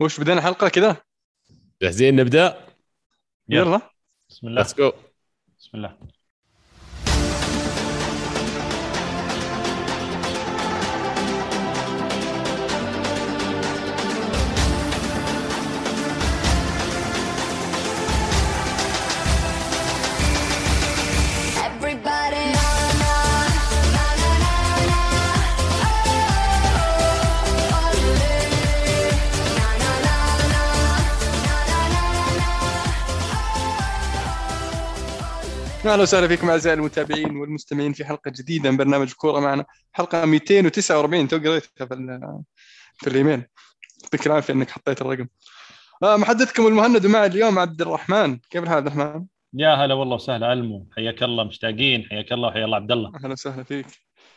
وش بدينا حلقة كذا جاهزين نبدأ؟ يلا. بسم الله. ليتس جو بسم الله. أهلا وسهلا فيكم أعزائي المتابعين والمستمعين في حلقة جديدة من برنامج الكوره معنا. حلقة 249 تو قريتها في ال- في الإيميل. يعطيك العافية إنك حطيت الرقم. آه محدثكم المهند ومعي اليوم عبد الرحمن. كيف الحال عبد الرحمن؟ يا هلا والله وسهلا ألمو. حياك الله مشتاقين. حياك الله وحيا الله عبد الله. أهلا وسهلا فيك.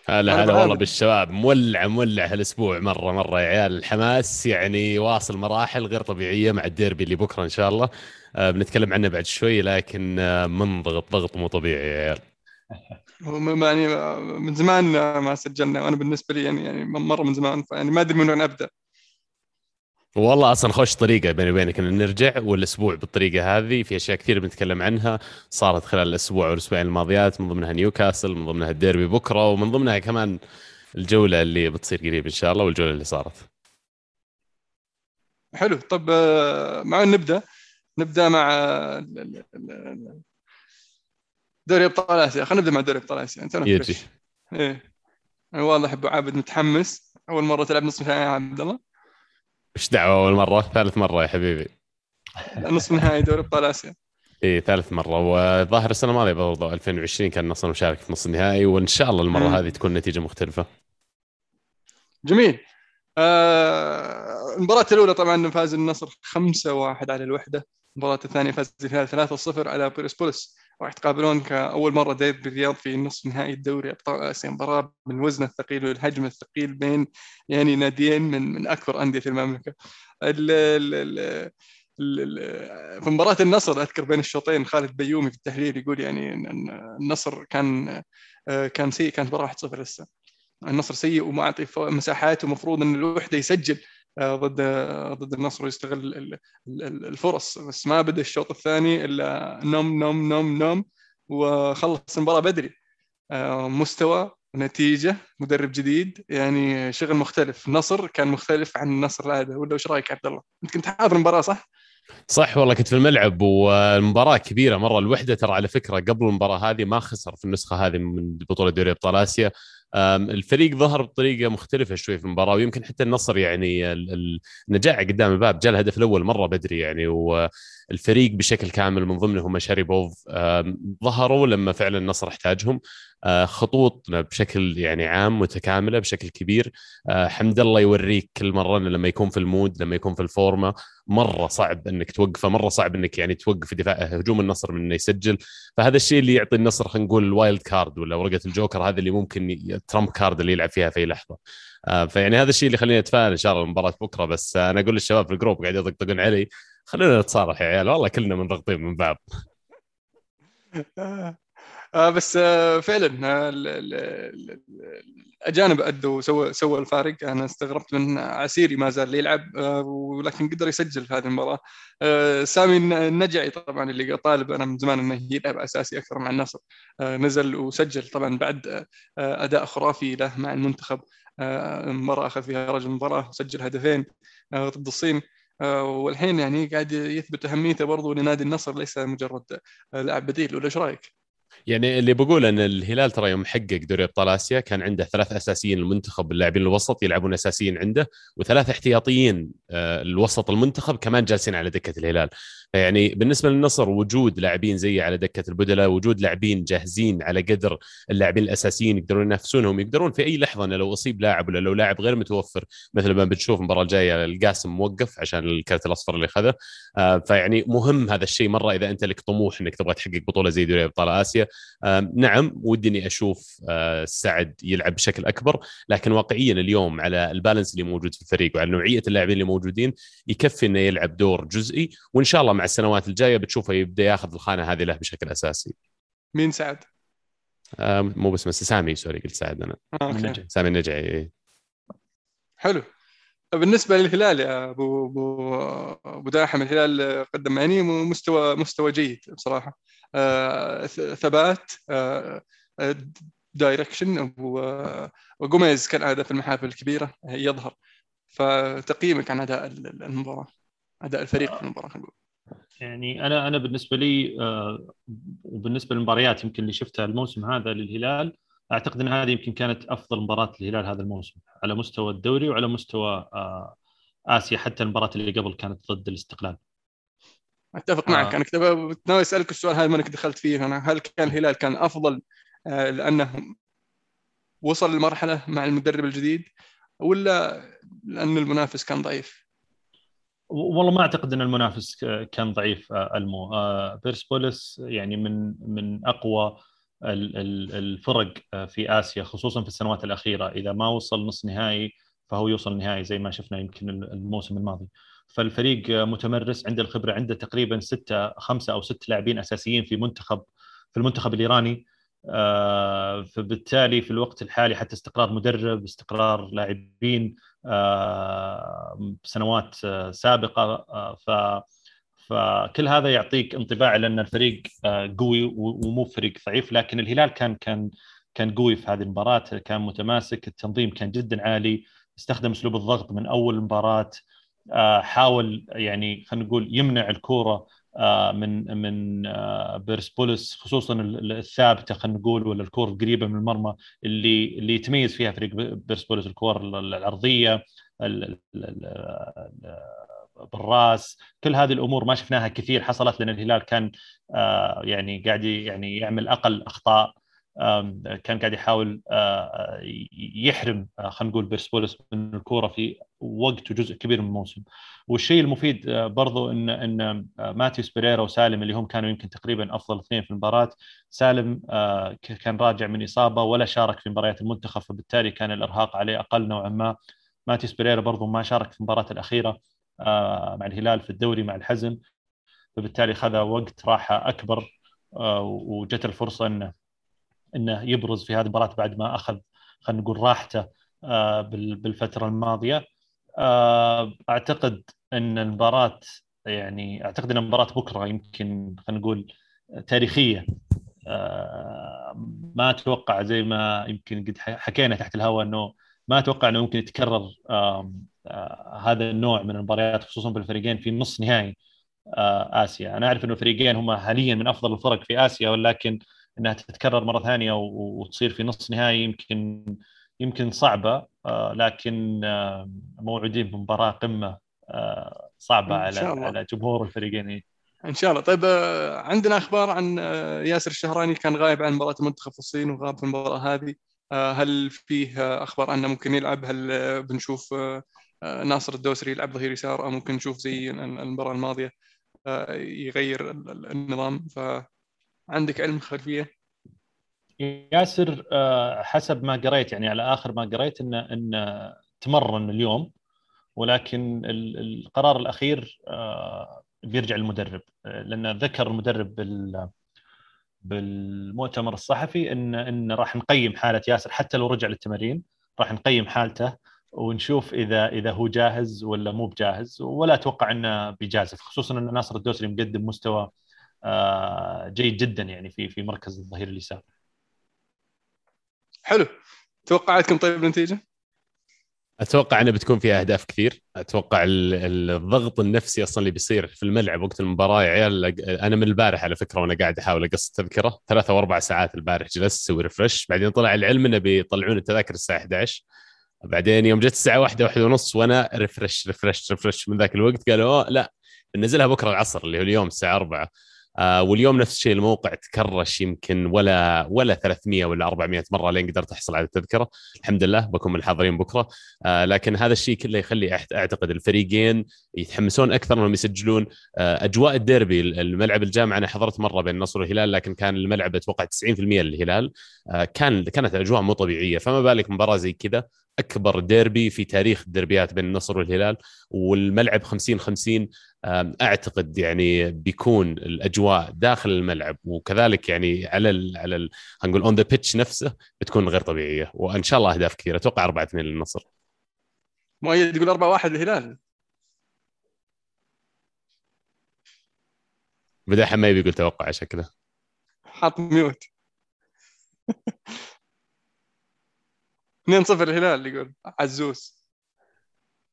هلا هلا. والله بالشباب. مولع مولع هالأسبوع. مرة مرة يا عيال. الحماس يعني واصل مراحل غير طبيعية مع الديربي اللي بكرة إن شاء الله. بنتكلم عنه بعد شوي لكن آه منضغط ضغط مو طبيعي يا عيال. يعني آه، من زمان آه، ما سجلنا. وأنا بالنسبة لي يعني يعني مرة من زمان فيعني ما أدري من وين أبدأ. والله أصلا خوش طريقة بيني وبينك إن نرجع والأسبوع بالطريقة هذه في أشياء كثير بنتكلم عنها. صارت خلال الأسبوع والاسبوعين الماضيات من ضمنها نيوكاسل من ضمنها الديربي بكرة ومن ضمنها كمان الجولة اللي بتصير قريب إن شاء الله والجولة اللي صارت. حلو. طب آه، مع نبدأ نبدأ مع دوري أبطال آسيا. خلينا نبدأ مع دوري أبطال آسيا. أنت يجي. إيه. أنا واضح أبو عابد متحمس. أول مرة تلعب نصف نهائي يا عبد الله. إيش دعوة أول مرة؟ ثالث مرة يا حبيبي. نصف نهائي دوري أبطال آسيا. إيه ثالث مرة. وظاهر السنة الماضية برضه 2020 كان النصر مشارك في نص النهائي وإن شاء الله المرة. هذه تكون نتيجة مختلفة. جميل. آه المباراة الأولى طبعا فاز النصر 5-1 على الوحدة. المباراة الثانية فاز فيها 3-0 على بوليس. راح يتقابلون كأول مرة دير بالرياض في نصف نهائي الدوري أبطال آسيا. مباراة بالوزن الثقيل والحجم الثقيل بين يعني ناديين من من أكبر أندية المملكة. ال ال ال في مباراة النصر أذكر بين الشوطين خالد بيومي في التحليل يقول يعني إن النصر كان آه، كان سيء كانت مباراة 1-0 لسه. النصر سيء وما اعطي مساحات ومفروض إن الوحدة يسجل ضد آه، ضد النصر ويستغل ال- ال- ال- الفرص بس ما بدأ الشوط الثاني إلا نوم نوم نوم نوم وخلص المباراة بدري. آه، مستوى نتيجة مدرب جديد يعني شغل مختلف. النصر كان مختلف عن النصر العادة. ولا وش رأيك عبد الله؟ أنت كنت حاضر المباراة صح؟ صح والله كنت في الملعب والمباراة كبيرة مرة. الوحدة ترى على فكرة قبل المباراة هذه ما خسر في النسخة هذه من بطولة دوري أبطال آسيا. أم، الفريق ظهر بطريقة مختلفة شوي في المباراة ويمكن حتى النصر يعني ال- ال- النجاعه قدام الباب جاء الهدف الأول مرة بدري يعني والفريق بشكل كامل من ضمنهم شاريبوف أم، ظهروا لما فعلا النصر احتاجهم. أه، خطوط بشكل يعني عام متكاملة بشكل كبير. أه، حمد الله يوريك كل مرة لما يكون في المود لما يكون في الفورمة مرة صعب إنك توقفه مرة صعب إنك يعني توقف دفاع هجوم النصر من إنه يسجل. فهذا الشيء اللي يعطي النصر خلينا نقول ال wild card ولا ورقة الجوكر هذا اللي ممكن trump card اللي يلعب فيها في أي لحظة. آه، فيعني هذا الشيء اللي خليني أتفائل إن شاء الله مباراه بكرة بس آه، أنا أقول للشباب في ال group قاعد يطقطقون علي. خلينا نتصالح يا عيال والله كلنا منضغطين من بعض. آه بس آه فعلا آه ال- ال- ال- الاجانب أدوا سووا سووا الفارق. أنا استغربت من عسيري ما زال يلعب آه ولكن قدر يسجل في هذه المباراة. آه سامي النجعي طبعا اللي طالب. أنا من زمان إنه يلعب أساسي أكثر مع النصر. نزل وسجل طبعا بعد أداء خرافي له مع المنتخب. مباراة أخذ فيها رجل المباراه وسجل هدفين ضد الصين. والحين يعني قاعد يثبت أهميته برضو لنادي النصر ليس مجرد لاعب بديل ولا إيش رأيك؟ يعني اللي بقول إن الهلال ترى يوم حقق دوري أبطال آسيا كان عنده ثلاث أساسيين المنتخب اللاعبين الوسط يلعبون أساسيين عنده وثلاث احتياطيين آه، الوسط المنتخب كمان جالسين على دكة الهلال. فيعني بالنسبة للنصر وجود لاعبين زي على دكة البدلاء وجود لاعبين جاهزين على قدر اللاعبين الأساسيين يقدرون ينافسونهم يقدرون في أي لحظة انه لو أصيب لاعب ولا لو لاعب غير متوفر مثل ما بنشوف المباراة الجاية القاسم موقف عشان الكرت الأصفر اللي اخذه آه، فيعني مهم هذا الشيء مرة إذا أنت لك طموح إنك تبغى تحقق بطولة زي دوري أبطال آسيا. آم، نعم ودي إني أشوف آه، سعد يلعب بشكل أكبر لكن واقعيا اليوم على ال balance اللي موجود في الفريق وعلى نوعية اللاعبين اللي موجودين يكفي إنه يلعب دور جزئي وإن شاء الله مع السنوات الجاية بتشوفه يبدأ ياخذ الخانة هذه له بشكل أساسي مين سعد؟ آم، مو بس بس سامي سوري قلت سعد أنا آه، okay. سامي النجعي إيه. حلو بالنسبة للهلال يا ابو ابو أبو داحم الهلال قدم يعني مستوى مستوى جيد بصراحة. آه، ثبات آه، دايركشن وجوميز كالعاده في المحافل الكبيرة يظهر. فتقييمك عن أداء المباراة أداء الفريق في المباراة يعني أنا أنا بالنسبة لي وبالنسبة للمباريات يمكن اللي شفتها الموسم هذا للهلال أعتقد إن هذه يمكن كانت أفضل مباراة للهلال هذا الموسم على مستوى الدوري وعلى مستوى آه، آسيا حتى المباراة اللي قبل كانت ضد الاستقلال أتفق معك آه. أنا كنت ناوي أسألك السؤال هذا ما انك دخلت فيه أنا هل كان الهلال كان أفضل آه، لأنه وصل للمرحله مع المدرب الجديد ولا لأن المنافس كان ضعيف؟ والله ما أعتقد إن المنافس كان ضعيف آه، المو بيرسبوليس يعني من من أقوى الفرق آه، في آسيا خصوصا في السنوات الأخيرة. إذا ما وصل نص نهائي فهو يوصل نهائي زي ما شفنا يمكن الموسم الماضي. فالفريق آه، متمرس عنده الخبرة عنده تقريبا ستة خمسة أو ست لاعبين أساسيين في منتخب في المنتخب الإيراني. آه، فبالتالي في الوقت الحالي حتى استقرار مدرب استقرار لاعبين سنوات سابقة ف فكل هذا يعطيك انطباع لأن الفريق آه، قوي ومو فريق ضعيف لكن الهلال كان كان كان قوي في هذه المباراة كان متماسك التنظيم كان جدا عالي استخدم أسلوب الضغط من أول مباراه آه، حاول يعني خلينا نقول يمنع الكورة آه، من من بيرسبولس خصوصا الثابتة خلينا نقول ولا الكور القريبة من المرمى اللي اللي يتميز فيها فريق بيرسبولس الكور العرضية بالراس كل هذه الأمور ما شفناها كثير حصلت لأن الهلال كان آه، يعني قاعد يعني يعمل أقل أخطاء كان قاعد يحاول آه، يحرم آه، خلينا نقول بيرسبولس من الكورة في وقت وجزء كبير من الموسم. والشيء المفيد برضو إن إن ماتيوس بيريرا وسالم اللي هم كانوا يمكن تقريبا أفضل اثنين في المباراة سالم كان راجع من إصابة ولا شارك في مباريات المنتخب فبالتالي كان الإرهاق عليه أقل نوعا ما. ماتيوس بيريرا برضو ما شارك في المباراة الأخيرة. مع الهلال في الدوري مع الحزم فبالتالي خذ وقت راحة أكبر آه، وجت الفرصة إنه إنه يبرز في هذه المباراة بعد ما أخذ خلينا نقول راحته آه، بالفترة الماضية. أعتقد إن المباراة يعني أعتقد إن مباراه بكرة يمكن خلينا نقول تاريخية. ما أتوقع زي ما يمكن قد حكينا تحت الهواء إنه ما أتوقع إنه ممكن يتكرر آه، هذا النوع من المباريات خصوصا بالفريقين في نص نهائي آه، آسيا. أنا أعرف إنه الفريقين هم حاليا من أفضل الفرق في آسيا ولكن إنها تتكرر مرة ثانية وتصير في نص نهائي يمكن يمكن صعبة آه، لكن موعودين بمباراة قمة صعبة على على جمهور الفريقين. إن شاء الله. طيب عندنا أخبار عن ياسر الشهراني كان غايب عن مباراة المنتخب في الصين وغاب في المباراة هذه. هل فيه أخبار أنه ممكن يلعب؟ هل بنشوف آه، ناصر الدوسري يلعب ظهير يسار أو ممكن نشوف زي المباراة الماضية آه، يغير النظام؟ فعندك علم خلفية؟ ياسر آه، حسب ما قريت يعني على آخر ما قريت انه انه تمرن اليوم ولكن القرار الأخير بيرجع للمدرب لأن ذكر المدرب بالمؤتمر الصحفي إن إن راح نقيم حالة ياسر حتى لو رجع للتمارين راح نقيم حالته ونشوف إذا إذا هو جاهز ولا مو بجاهز ولا أتوقع إنه بيجازف خصوصا إن ناصر الدوسري مقدم مستوى آه، جيد جدا يعني في في مركز الظهير اليسار. حلو توقعاتكم طيب النتيجه؟ أتوقع إنه بتكون فيها أهداف كثير. أتوقع الضغط النفسي أصلا اللي بيصير في الملعب وقت المباراة يا عيال أنا من البارح على فكرة وأنا قاعد أحاول أقص تذكرة ثلاثة واربع ساعات البارح جلست أسوي ريفرش بعدين طلع العلم إنه بيطلعون التذاكر الساعة 11 بعدين يوم جت الساعة واحدة واحدة ونص وأنا refresh refresh refresh من ذاك الوقت قالوا لا بنزلها بكرة العصر اللي هو اليوم الساعة 4 آه واليوم نفس الشيء الموقع ت crash يمكن ولا ولا 300 ولا 400 مرة لين قدرت أحصل على التذكرة. الحمد لله بكون من الحاضرين بكرة. آه لكن هذا الشيء كله يخلي أعتقد الفريقين يتحمسون أكثر انهم يسجلون. آه أجواء الديربي الملعب الجامعة أنا حضرت مرة بين النصر والهلال لكن كان الملعب أتوقع 90% للهلال. آه كان كانت الاجواء مو طبيعية. فما بالك مباراة زي كذا أكبر ديربي في تاريخ الدربيات بين النصر والهلال والملعب 50 50 أعتقد يعني بيكون الأجواء داخل الملعب وكذلك يعني على ال على ال نقول on the pitch نفسه بتكون غير طبيعية. وإن شاء الله أهداف كثيرة. أتوقع 4 2 للنصر. مؤيد يقول 4 1 الهلال بدأ حماي بيقول توقع شكله. حاط mute. 2 0 الهلال يقول عزوز.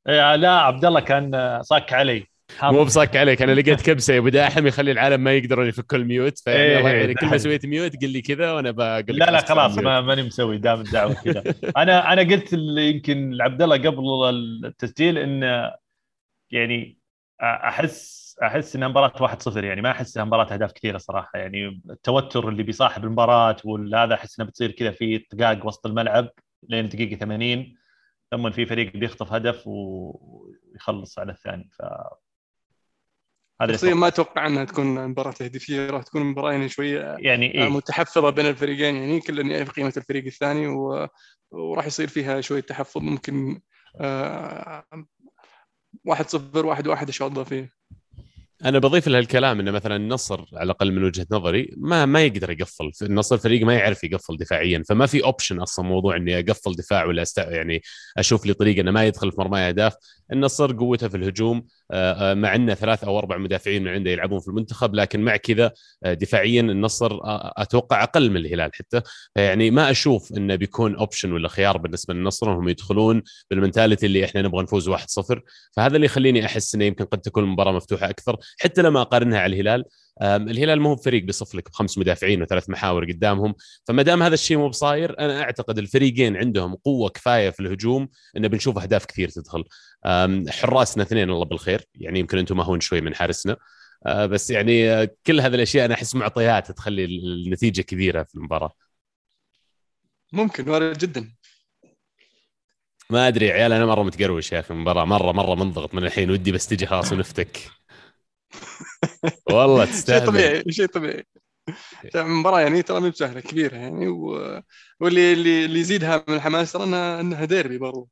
إيه لا عبد الله كان صك علي. مو بصك عليك أنا لقيت كبسة يا ابو داحم يخلي العالم ما يقدرون يفكوا ال mute فيعني إيه، يعينك كل ما. سويت mute قل لي كذا وأنا بقول لك لا لا خلاص. ما ماني مسوي دام الدعوة كذا أنا أنا قلت يمكن لعبد الله قبل التسجيل إن يعني أحس أحس إنها مباراة 1-0 يعني ما أحس إنها مباراة أهداف كثيرة صراحة يعني التوتر اللي بيصاحب المباراة وهذا أحس انها بتصير كذا في طقاق وسط الملعب لين دقيقة 80 ثم في فريق بيخطف هدف ويخلص على الثاني ف هذا شخصيا ما أتوقع إنها تكون مباراة تهديفية راح تكون مباراه يعني شوية يعني إيه؟ متحفظة بين الفريقين يعني كل يعرف قيمة الفريق الثاني و... وراح يصير فيها شوية تحفظ ممكن آه... واحد صفر واحد واحد إن شاء الله فيه. أنا بضيف لهالكلام إنه مثلا النصر على الأقل من وجهة نظري ما ما يقدر يقفل النصر فريق ما يعرف يقفل دفاعيا فما في اوبشن أصلا موضوع إني أقفل دفاع ولا أست... يعني أشوف لي طريقه إنه ما يدخل في مرمى أهداف. النصر قوته في الهجوم مع إنه ثلاث أو أربع مدافعين من عنده يلعبون في المنتخب لكن مع كذا آه، دفاعيا النصر آه، أتوقع أقل من الهلال حتى. يعني ما أشوف إنه بيكون option ولا خيار بالنسبة للنصر انهم يدخلون بال mentality اللي إحنا نبغى نفوز 1-0 فهذا اللي يخليني أحس إنه يمكن قد تكون المباراة مفتوحة أكثر حتى لما أقارنها على الهلال. الهلال مو فريق بيصف لك بخمس مدافعين وثلاث محاور قدامهم. فما دام هذا الشيء مو بصاير أنا أعتقد الفريقين عندهم قوة كفاية في الهجوم انه بنشوف أهداف كثير تدخل. حراسنا اثنين الله بالخير يعني يمكن أنتم مهون شوي من حارسنا. آه، بس يعني آه، كل هذه الأشياء أنا أحس معطيات تخلي النتيجة كبيرة في المباراة. ممكن وارد جدا. ما أدري يا عيال أنا مرة متقروش يا أخي المباراة. مرة مرة منضغط من الحين ودي بس تجي خلاص ونفتك. والله شيء تستاهل. طبيعي شيء طبيعي. المباراة يعني ترى مو بسهلة كبيرة يعني و... واللي اللي اللي يزيدها من الحماس ترى انها إنها ديربي برضو.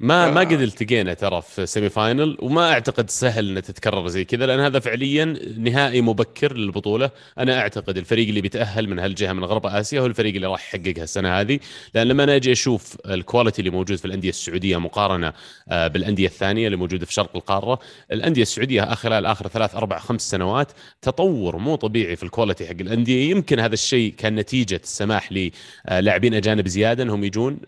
ما ما آه. قد التقينا ترى في سيمي فاينل وما أعتقد سهل إنها تتكرر زي كذا لأن هذا فعليا نهائي مبكر للبطولة. أنا أعتقد الفريق اللي بيتأهل من هالجهة من غرب آسيا هو الفريق اللي راح يحققها السنة هذه. لأن لما أنا أجي أشوف ال quality اللي موجود في الأندية السعودية مقارنة آه، بالأندية الثانية اللي موجودة في شرق القارة الأندية السعودية خلال آخر ثلاث أربع خمس سنوات تطور مو طبيعي في ال quality حق الأندية. يمكن هذا الشيء كان نتيجة السماح للاعبين أجانب زيادة إنهم يجون.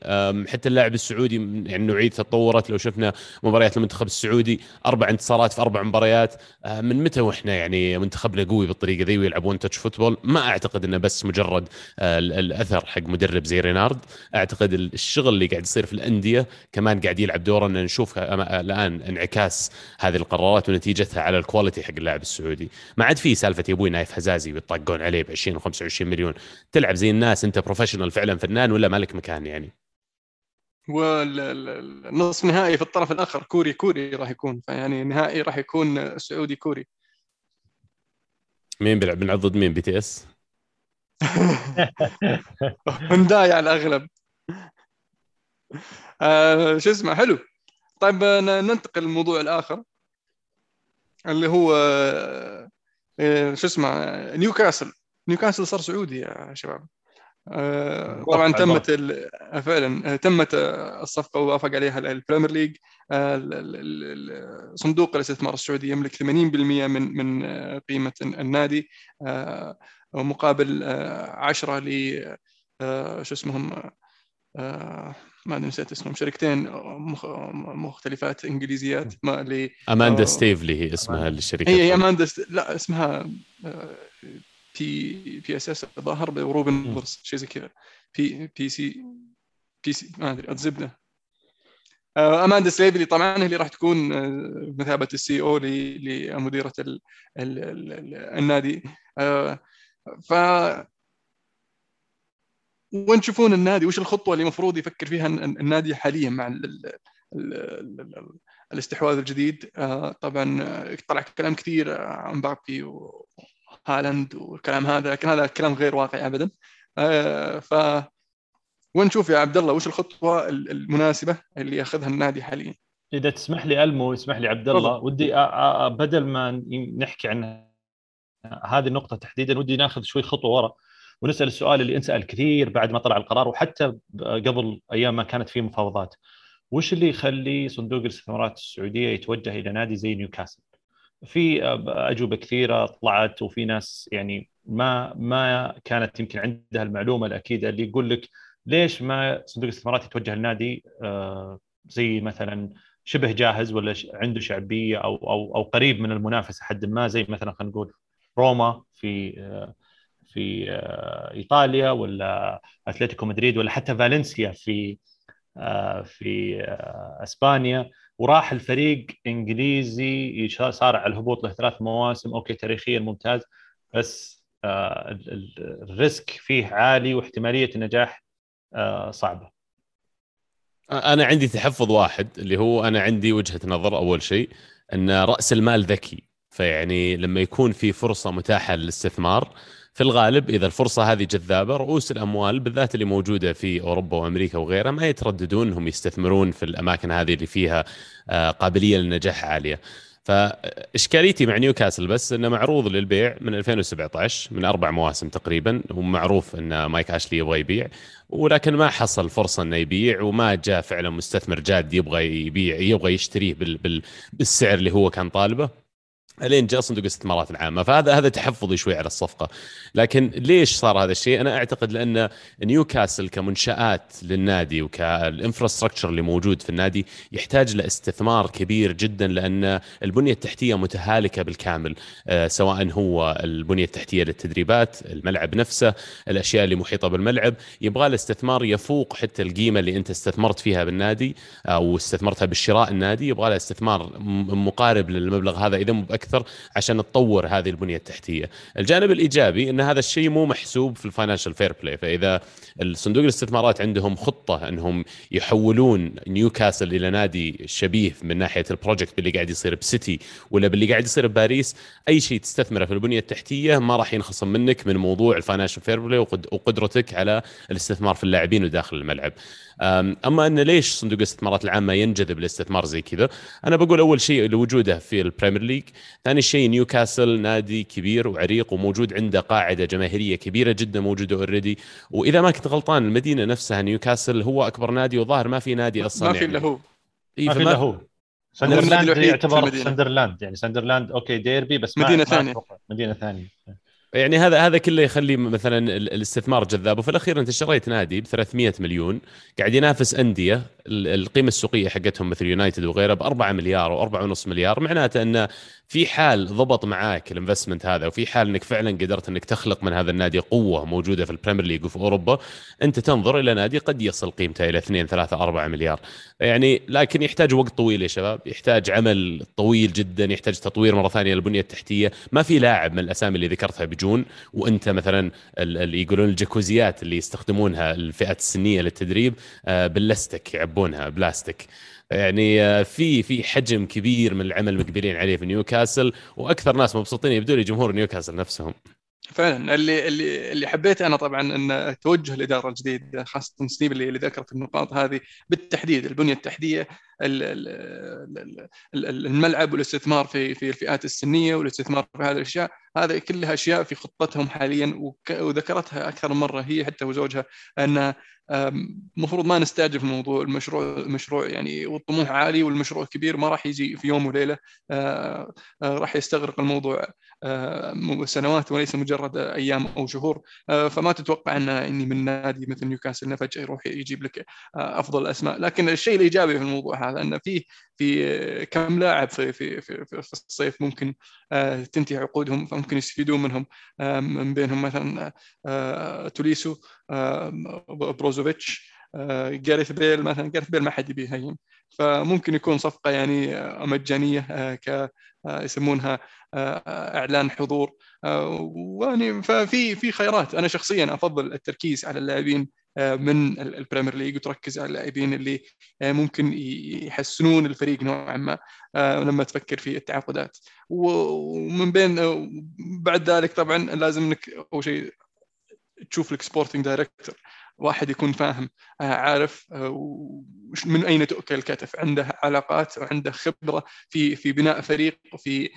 حتى اللاعب السعودي يعني نوعيته تطورت. لو شفنا مباريات المنتخب السعودي أربع انتصارات في أربع مباريات. آه، من متى وإحنا يعني منتخبنا قوي بالطريقة ذي ويلعبون touch football ما أعتقد إنه بس مجرد آه، ال- الأثر حق مدرب زي رينارد. أعتقد ال- الشغل اللي قاعد يصير في الأندية كمان قاعد يلعب دورا إن نشوف الآن انعكاس هذه القرارات ونتيجتها على ال quality حق اللاعب السعودي. ما عاد في سالفة يا أبوي نايف هزازي ويطقون عليه ب 20 و25 مليون. تلعب زي الناس أنت professional فعلا فنان ولا مالك مكان يعني؟ والنصف نهائي في الطرف الآخر كوري كوري راح يكون. فيعني النهائي راح يكون سعودي كوري. مين بيلعب؟ بنلعب ضد مين؟ بي تي إس؟ هنداي على الأغلب. آه شو اسمه؟ حلو. طيب آه، ننتقل للموضوع الآخر اللي هو آه، آه، شو اسمه؟ نيوكاسل. نيوكاسل صار سعودي يا شباب. طبعا تمت ال- آه، فعلا آه، تمت آه، الصفقة ووافق عليها ال Premier League. آه، صندوق الاستثمار السعودي يملك 80% من من آه، قيمة النادي. آه، مقابل آه، 10 ل آه، شو اسمهم آه، ما أدري نسيت اسمهم شركتين مخ- مختلفات إنجليزيات ما ل أماندا آه. ستيفلي هي اسمها الشركة هي أماندا لا اسمها آه، بي بي اس اس الظاهر وروبن بورس شيء زي كذا. بي بي سي بي سي ما أدري الزبده آه، أماندا سليفلي طبعا هي اللي راح تكون آه، بمثابه السي أو لمديرة ال- ال- ال- ال- النادي. آه، ف وين تشوفون النادي؟ وش الخطوة اللي المفروض يفكر فيها الن- النادي حاليا مع ال ال ال ال ال الاستحواذ الجديد؟ آه، طبعا آه، طلع كلام كثير آه، عن بابي وهالاند والكلام هذا لكن هذا كلام غير واقعي ابدا. آه، ف وين نشوف يا عبد الله وش الخطوة ال- المناسبة اللي يأخذها النادي حاليا؟ إذا تسمح لي ألمو يسمح لي عبد الله ودي بدل ما نحكي عن هذه النقطة تحديدا ودي ناخذ شوي خطوة ورا ونسأل السؤال اللي انسأل كثير بعد ما طلع القرار وحتى قبل أيام ما كانت في مفاوضات. وش اللي يخلي صندوق الاستثمارات السعودية يتوجه إلى نادي زي نيوكاسل؟ في أجوبة كثيرة طلعت وفي ناس يعني ما ما كانت يمكن عندها المعلومة الأكيدة اللي يقول لك ليش ما صندوق الاستثمارات يتوجه لنادي آه، زي مثلا شبه جاهز ولا عنده شعبية أو أو أو قريب من المنافسة حد ما زي مثلا خلينا نقول روما في آه، في آه، إيطاليا ولا أتلتيكو مدريد ولا حتى فالنسيا في في إسبانيا. وراح الفريق إنجليزي صارع الهبوط له ثلاث مواسم. أوكي تاريخيا ممتاز بس ال risk فيه عالي واحتمالية النجاح صعبة. أنا عندي تحفظ واحد اللي هو أنا عندي وجهة نظر أول شيء إن رأس المال ذكي. فيعني لما يكون في فرصة متاحة للاستثمار في الغالب إذا الفرصة هذه جذابة رؤوس الأموال بالذات اللي موجودة في أوروبا وأمريكا وغيرها ما يترددون انهم يستثمرون في الأماكن هذه اللي فيها آه، قابلية للنجاح عالية. فإشكاليتي مع نيوكاسل بس إنه معروض للبيع من 2017 من أربع مواسم تقريبا ومعروف إن مايك أشلي يبغى يبيع ولكن ما حصل فرصة إنه يبيع وما جاء فعلا مستثمر جاد يبغى يبيع يبغى يشتريه بالسعر اللي هو كان طالبه الين جاء صندوق الاستثمارات العامة. فهذا هذا تحفظي شوي على الصفقة. لكن ليش صار هذا الشيء؟ أنا أعتقد لأن نيوكاسل كمنشآت للنادي وكالإنفراستراكشر اللي موجود في النادي يحتاج لاستثمار كبير جدا لأن البنية التحتية متهالكة بالكامل آه، سواء هو البنية التحتية للتدريبات الملعب نفسه الأشياء اللي محيطة بالملعب. يبغى الاستثمار يفوق حتى القيمة اللي أنت استثمرت فيها بالنادي أو استثمرتها بالشراء النادي. يبغى له استثمار مقارب للمبلغ هذا. إذا مو باكثر أكثر عشان تطور هذه البنية التحتية. الجانب الإيجابي إن هذا الشيء مو محسوب في ال financial fair play، فإذا الصندوق الاستثمارات عندهم خطة أنهم يحولون نيوكاسل إلى نادي شبيه من ناحية ال project باللي قاعد يصير بسيتي ولا باللي قاعد يصير بباريس، أي شيء تستثمره في البنية التحتية ما راح ينخصم منك من موضوع ال financial fair play وقدرتك على الاستثمار في اللاعبين وداخل الملعب. أما إن ليش صندوق الاستثمارات العامة ينجذب لاستثمار زي كذا؟ أنا بقول أول شيء لوجوده في البريمير ليج، ثاني شيء نيوكاسل نادي كبير وعريق وموجود عنده قاعدة جماهيرية كبيرة جدا موجودة already، وإذا ما كنت غلطان المدينة نفسها نيوكاسل هو أكبر نادي وظاهر ما في نادي أصلا ما في إلا هو. ما في إلا هو. سندرلاند يعتبر سندرلاند يعني سندرلاند أوكي ديربي بس مدينة ثانية. مدينة ثانية. يعني هذا هذا كله يخلي مثلا الاستثمار جذاب. وفي الأخير أنت شريت نادي ب 300 مليون قاعد ينافس أندية القيمة السوقية حقتهم مثل يونايتد وغيره ب 4 مليار و4.5 مليار معناته انه في حال ضبط معاك ال investment هذا وفي حال إنك فعلا قدرت إنك تخلق من هذا النادي قوة موجودة في البريمير ليج وفي أوروبا أنت تنظر إلى نادي قد يصل قيمته إلى 2 3 4 مليار. يعني لكن يحتاج وقت طويل يا شباب يحتاج عمل طويل جدا يحتاج تطوير مرة ثانية للبنية التحتية. ما في لاعب من الأسامي اللي ذكرتها بيجون وأنت مثلا اللي يقولون الجاكوزيات اللي يستخدمونها الفئات السنية للتدريب آه، باللستك يعبونها بلاستيك. يعني آه، في في حجم كبير من العمل مقبلين عليه في نيوكاسل وأكثر ناس مبسوطين يبدو لي جمهور نيوكاسل نفسهم. فعلا. اللي اللي اللي حبيت أنا طبعا إن توجه الإدارة الجديد خاصة ستيف اللي, اللي ذكرت النقاط هذه بالتحديد البنية التحتيه الملعب والاستثمار في في الفئات السنية والاستثمار في هذه الأشياء هذه كلها أشياء في خطتهم حاليا وذكرتها أكثر من مرة هي حتى وزوجها أن المفروض ما نستعجل في الموضوع المشروع المشروع يعني والطموح عالي والمشروع كبير ما راح يجي في يوم وليلة. آه، آه، راح يستغرق الموضوع آه، سنوات وليس مجرد أيام أو شهور. فما تتوقع أن إني من نادي مثل نيوكاسل فجأة يروح يجيب لك أفضل الاسماء لكن الشيء الإيجابي في الموضوع هذا أن في في كم لاعب في في في, في الصيف ممكن تنتهي عقودهم فممكن يستفيدون منهم. من بينهم مثلا توليسو بروزوفيتش جاريث بيل مثلا. جاريث بيل ما حد يبيه فممكن يكون صفقة يعني مجانية ك يسمونها إعلان حضور. ويعني ففي في خيارات. أنا شخصيا أفضل التركيز على اللاعبين من البريمير ليج وتركز على اللاعبين اللي ممكن يحسنون الفريق نوعا ما لما تفكر في التعاقدات. ومن بين بعد ذلك طبعا لازم إنك أول شيء تشوف لك sporting director واحد يكون فاهم عارف من أين تؤكل الكتف. عنده علاقات وعنده خبرة في في بناء فريق وفي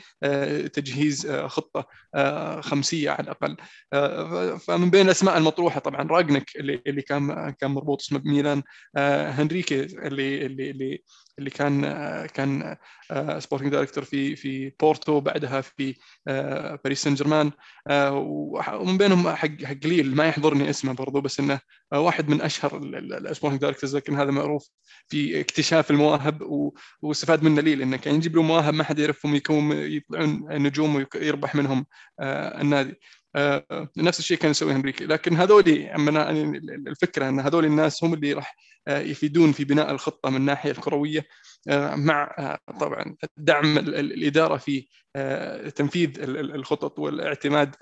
تجهيز خطة خمسية على الأقل. فمن بين الأسماء المطروحة طبعا رانجنيك اللي اللي كان كان مربوط اسمه بميلان هنريكي اللي اللي اللي اللي كان كان sporting director في في بورتو بعدها في باريس سان جيرمان ومن بينهم حق حق ليل ما يحضرني اسمه برضو بس إنه واحد من أشهر ال sporting directors لكن هذا معروف في اكتشاف المواهب واستفاد منه ليه لأنه كان يجيب له مواهب ما حد يعرفهم يكون يطلعون نجوم ويربح منهم النادي. نفس الشيء كان يسويه هنريكي. لكن هذول يعني الفكرة أن هذول الناس هم اللي راح يفيدون في بناء الخطة من الناحية الكروية مع طبعا دعم الإدارة في تنفيذ الخطط والاعتماد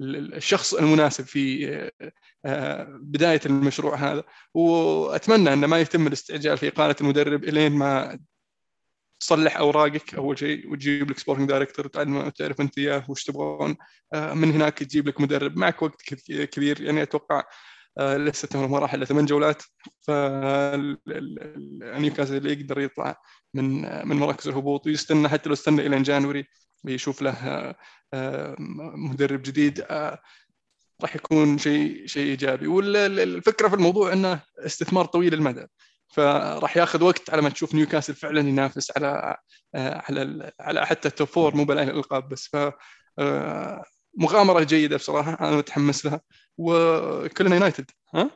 الشخص المناسب في بداية المشروع هذا. وأتمنى أن ما يتم الاستعجال في إقالة المدرب إلين ما تصلح أوراقك أول شيء وتجيب لك sporting director تعرف أنت إياه وش تبغون. من هناك تجيب لك مدرب. معك وقت كبير. يعني أتوقع لسه ما راح الا ثمان جولات. ف نيوكاسل يقدر يطلع من من مراكز الهبوط ويستنى حتى لو استنى إلى جانوري ويشوف له مدرب جديد. راح يكون شيء شيء إيجابي. والفكرة في الموضوع إنه استثمار طويل المدى. فراح ياخذ وقت على ما تشوف نيوكاسل فعلا ينافس على على على حتى ال top four مو الألقاب بس. ف مغامرة جيدة بصراحة أنا متحمس لها. وكلنا يونايتد ها؟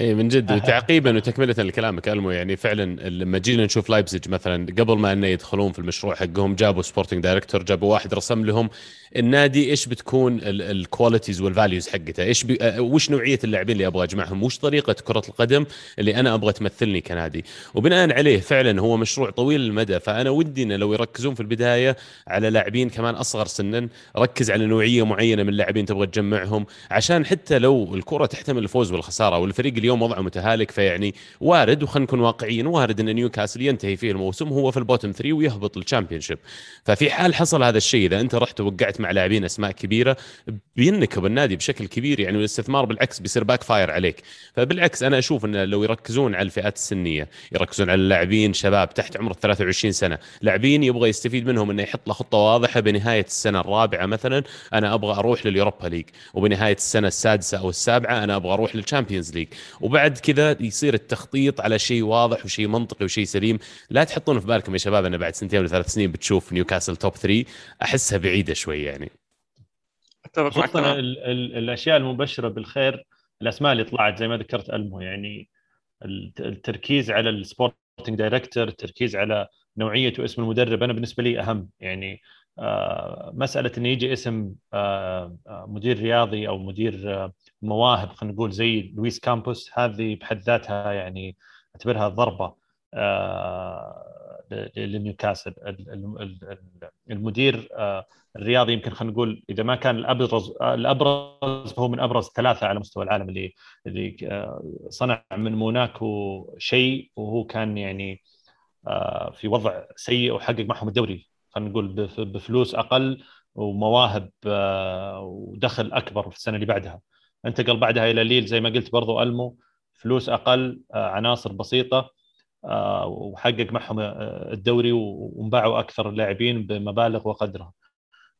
اي من جد وتعقيبا وتكملة لكلامك ألمو يعني فعلا لما جينا نشوف لايبزيج مثلا قبل ما إنه يدخلون في المشروع حقهم جابوا sporting director جابوا واحد رسم لهم النادي إيش بتكون ال qualities وال values حقته إيش بي... وش نوعية اللاعبين اللي أبغى أجمعهم وش طريقة كرة القدم اللي أنا أبغى تمثلني كنادي. وبناء عليه فعلا هو مشروع طويل المدى فأنا ودي إنه لو يركزون في البداية على لاعبين كمان أصغر سنا ركز على نوعية معينة من اللاعبين تبغى تجمعهم عشان حتى لو الكرة تحتمل الفوز والخسارة والفريق اليوم وضعه متهالك فيعني وارد وخلينا نكون واقعيين وارد إن نيوكاسل ينتهي فيه الموسم هو في ال bottom 3 ويهبط الشامبيونشيب ففي حال حصل هذا الشيء إذا أنت رحت وقعت مع لاعبين أسماء كبيرة بينكب النادي بشكل كبير يعني الاستثمار بالعكس بيصير backfire عليك. فبالعكس أنا أشوف إن لو يركزون على الفئات السنية يركزون على اللاعبين شباب تحت عمر 23 سنة لاعبين يبغى يستفيد منهم إنه يحط له خطة واضحة بنهاية السنة الرابعة مثلا أنا أبغى أروح لل Europa League وبنهاية السنة السادسة أو السابعة أنا أبغى أروح لل Champions League وبعد كذا يصير التخطيط على شيء واضح وشيء منطقي وشيء سليم. لا تحطون في بالكم يا شباب إن بعد سنتين ولا ثلاث سنين بتشوف نيوكاسل top 3 أحسها بعيدة شوي يعني. أتفق معك الأشياء المبشرة بالخير الأسماء اللي طلعت زي ما ذكرت ألمو يعني التركيز على ال sporting director التركيز على نوعية واسم المدرب أنا بالنسبة لي أهم. يعني آه مسألة انه يجي اسم آه مدير رياضي أو مدير آه مواهب خلينا نقول زي لويس كامبوس هذه بحد ذاتها يعني أعتبرها ضربة لنيوكاسل. المدير الرياضي يمكن خلينا نقول إذا ما كان الأبرز الأبرز فهو من أبرز ثلاثة على مستوى العالم اللي اللي صنع من موناكو شيء وهو كان يعني في وضع سيء وحقق معهم الدوري. خلينا نقول بفلوس أقل ومواهب ودخل أكبر في السنة اللي بعدها. انتقل بعدها إلى ليل زي ما قلت برضو ألمو فلوس أقل عناصر بسيطة وحقق معهم الدوري وانباعوا أكثر اللاعبين بمبالغ وقدرها.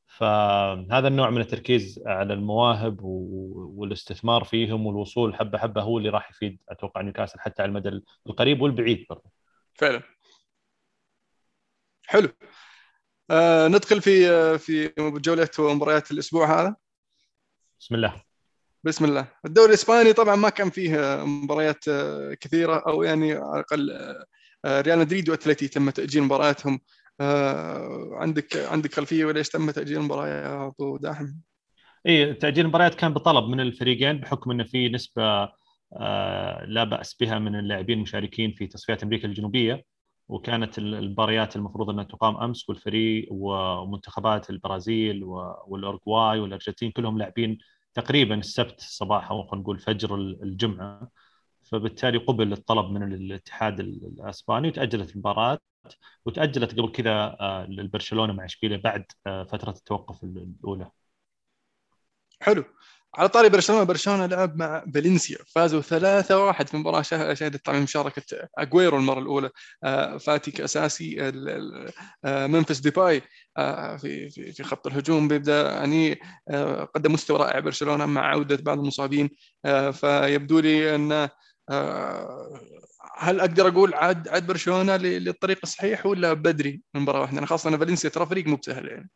فهذا النوع من التركيز على المواهب والاستثمار فيهم والوصول حبة حبة هو اللي راح يفيد أتوقع نيوكاسل حتى على المدى القريب والبعيد برضه فعلا. حلو. آه ندخل في في جولة مباريات الأسبوع هذا. بسم الله. بسم الله. الدوري الإسباني طبعا ما كان فيه مباريات كثيرة أو يعني على الأقل ريال مدريد وأتلتي تم تأجيل مبارياتهم عندك عندك خلفية وليش تم تأجيل المباراه أبو داحم؟ اي تأجيل المباريات كان بطلب من الفريقين بحكم انه في نسبة لا بأس بها من اللاعبين المشاركين في تصفيات أمريكا الجنوبية. وكانت المباريات المفروض إنها تقام أمس والفريق ومنتخبات البرازيل والاورجواي والأرجنتين كلهم لاعبين تقريبا السبت صباح أو خلينا نقول فجر الجمعة فبالتالي قبل الطلب من الاتحاد الأسباني وتأجلت المباراة وتأجلت قبل كذا للبرشلونة مع إشبيلية بعد فترة التوقف الأولى. حلو على طاري برشلونة برشلونة لعب مع فالنسيا فازوا 3-1 في مباراة شهدت طبعا مشاركة اجويرو المرة الأولى آه، فاتي كأساسي ممفيس ديباي آه، في في في خط الهجوم بيبدأ يعني آه، قدم مستوى رائع برشلونة مع عودة بعض المصابين فيبدو لي أن هل أقدر أقول عاد عاد برشلونة للطريق الصحيح ولا بدري من مباراة واحدة؟ خاصة أن فالنسيا ترى فريق مو بسهل يعني.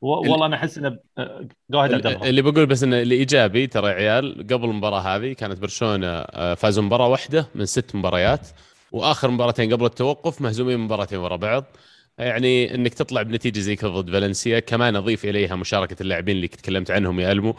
والله أنا أحس إنه اللي بقول بس إنه الايجابي ترى عيال قبل المباراة هذه كانت برشلونة آه، فازوا مباراة واحدة من ست مباريات وآخر مباراتين قبل التوقف مهزومين مباراتين ورا بعض. يعني إنك تطلع بنتيجة زي كذا ضد فالنسيا كمان أضيف إليها مشاركة اللاعبين اللي تكلمت عنهم يا ألمو.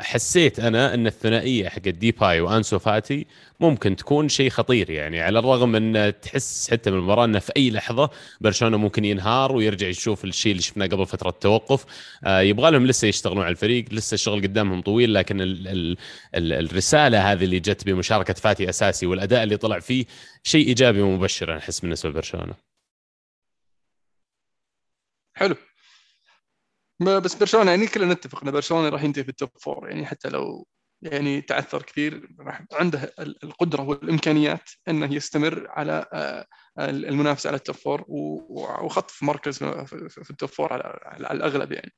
حسيت أنا إن الثنائية حق ديباي وأنسو فاتي ممكن تكون شيء خطير يعني على الرغم ان تحس حتى من المباراة إنه في أي لحظة برشلونة ممكن ينهار ويرجع يشوف الشيء اللي شفناه قبل فترة التوقف. آه، يبغى لهم لسه يشتغلون على الفريق لسه الشغل قدامهم طويل لكن ال ال ال الرسالة هذه اللي جت بمشاركة فاتي أساسي والأداء اللي طلع فيه شيء إيجابي ومبشر أنا أحس بالنسبة لبرشلونة. حلو. بس برشلونة يعني كلنا نتفق إن برشلونة راح ينتهي في ال top four يعني حتى لو يعني تعثر كثير راح عنده القدرة والإمكانيات انه يستمر على آه، المنافسة على ال top four وخطف مركز في ال top four على الأغلب يعني.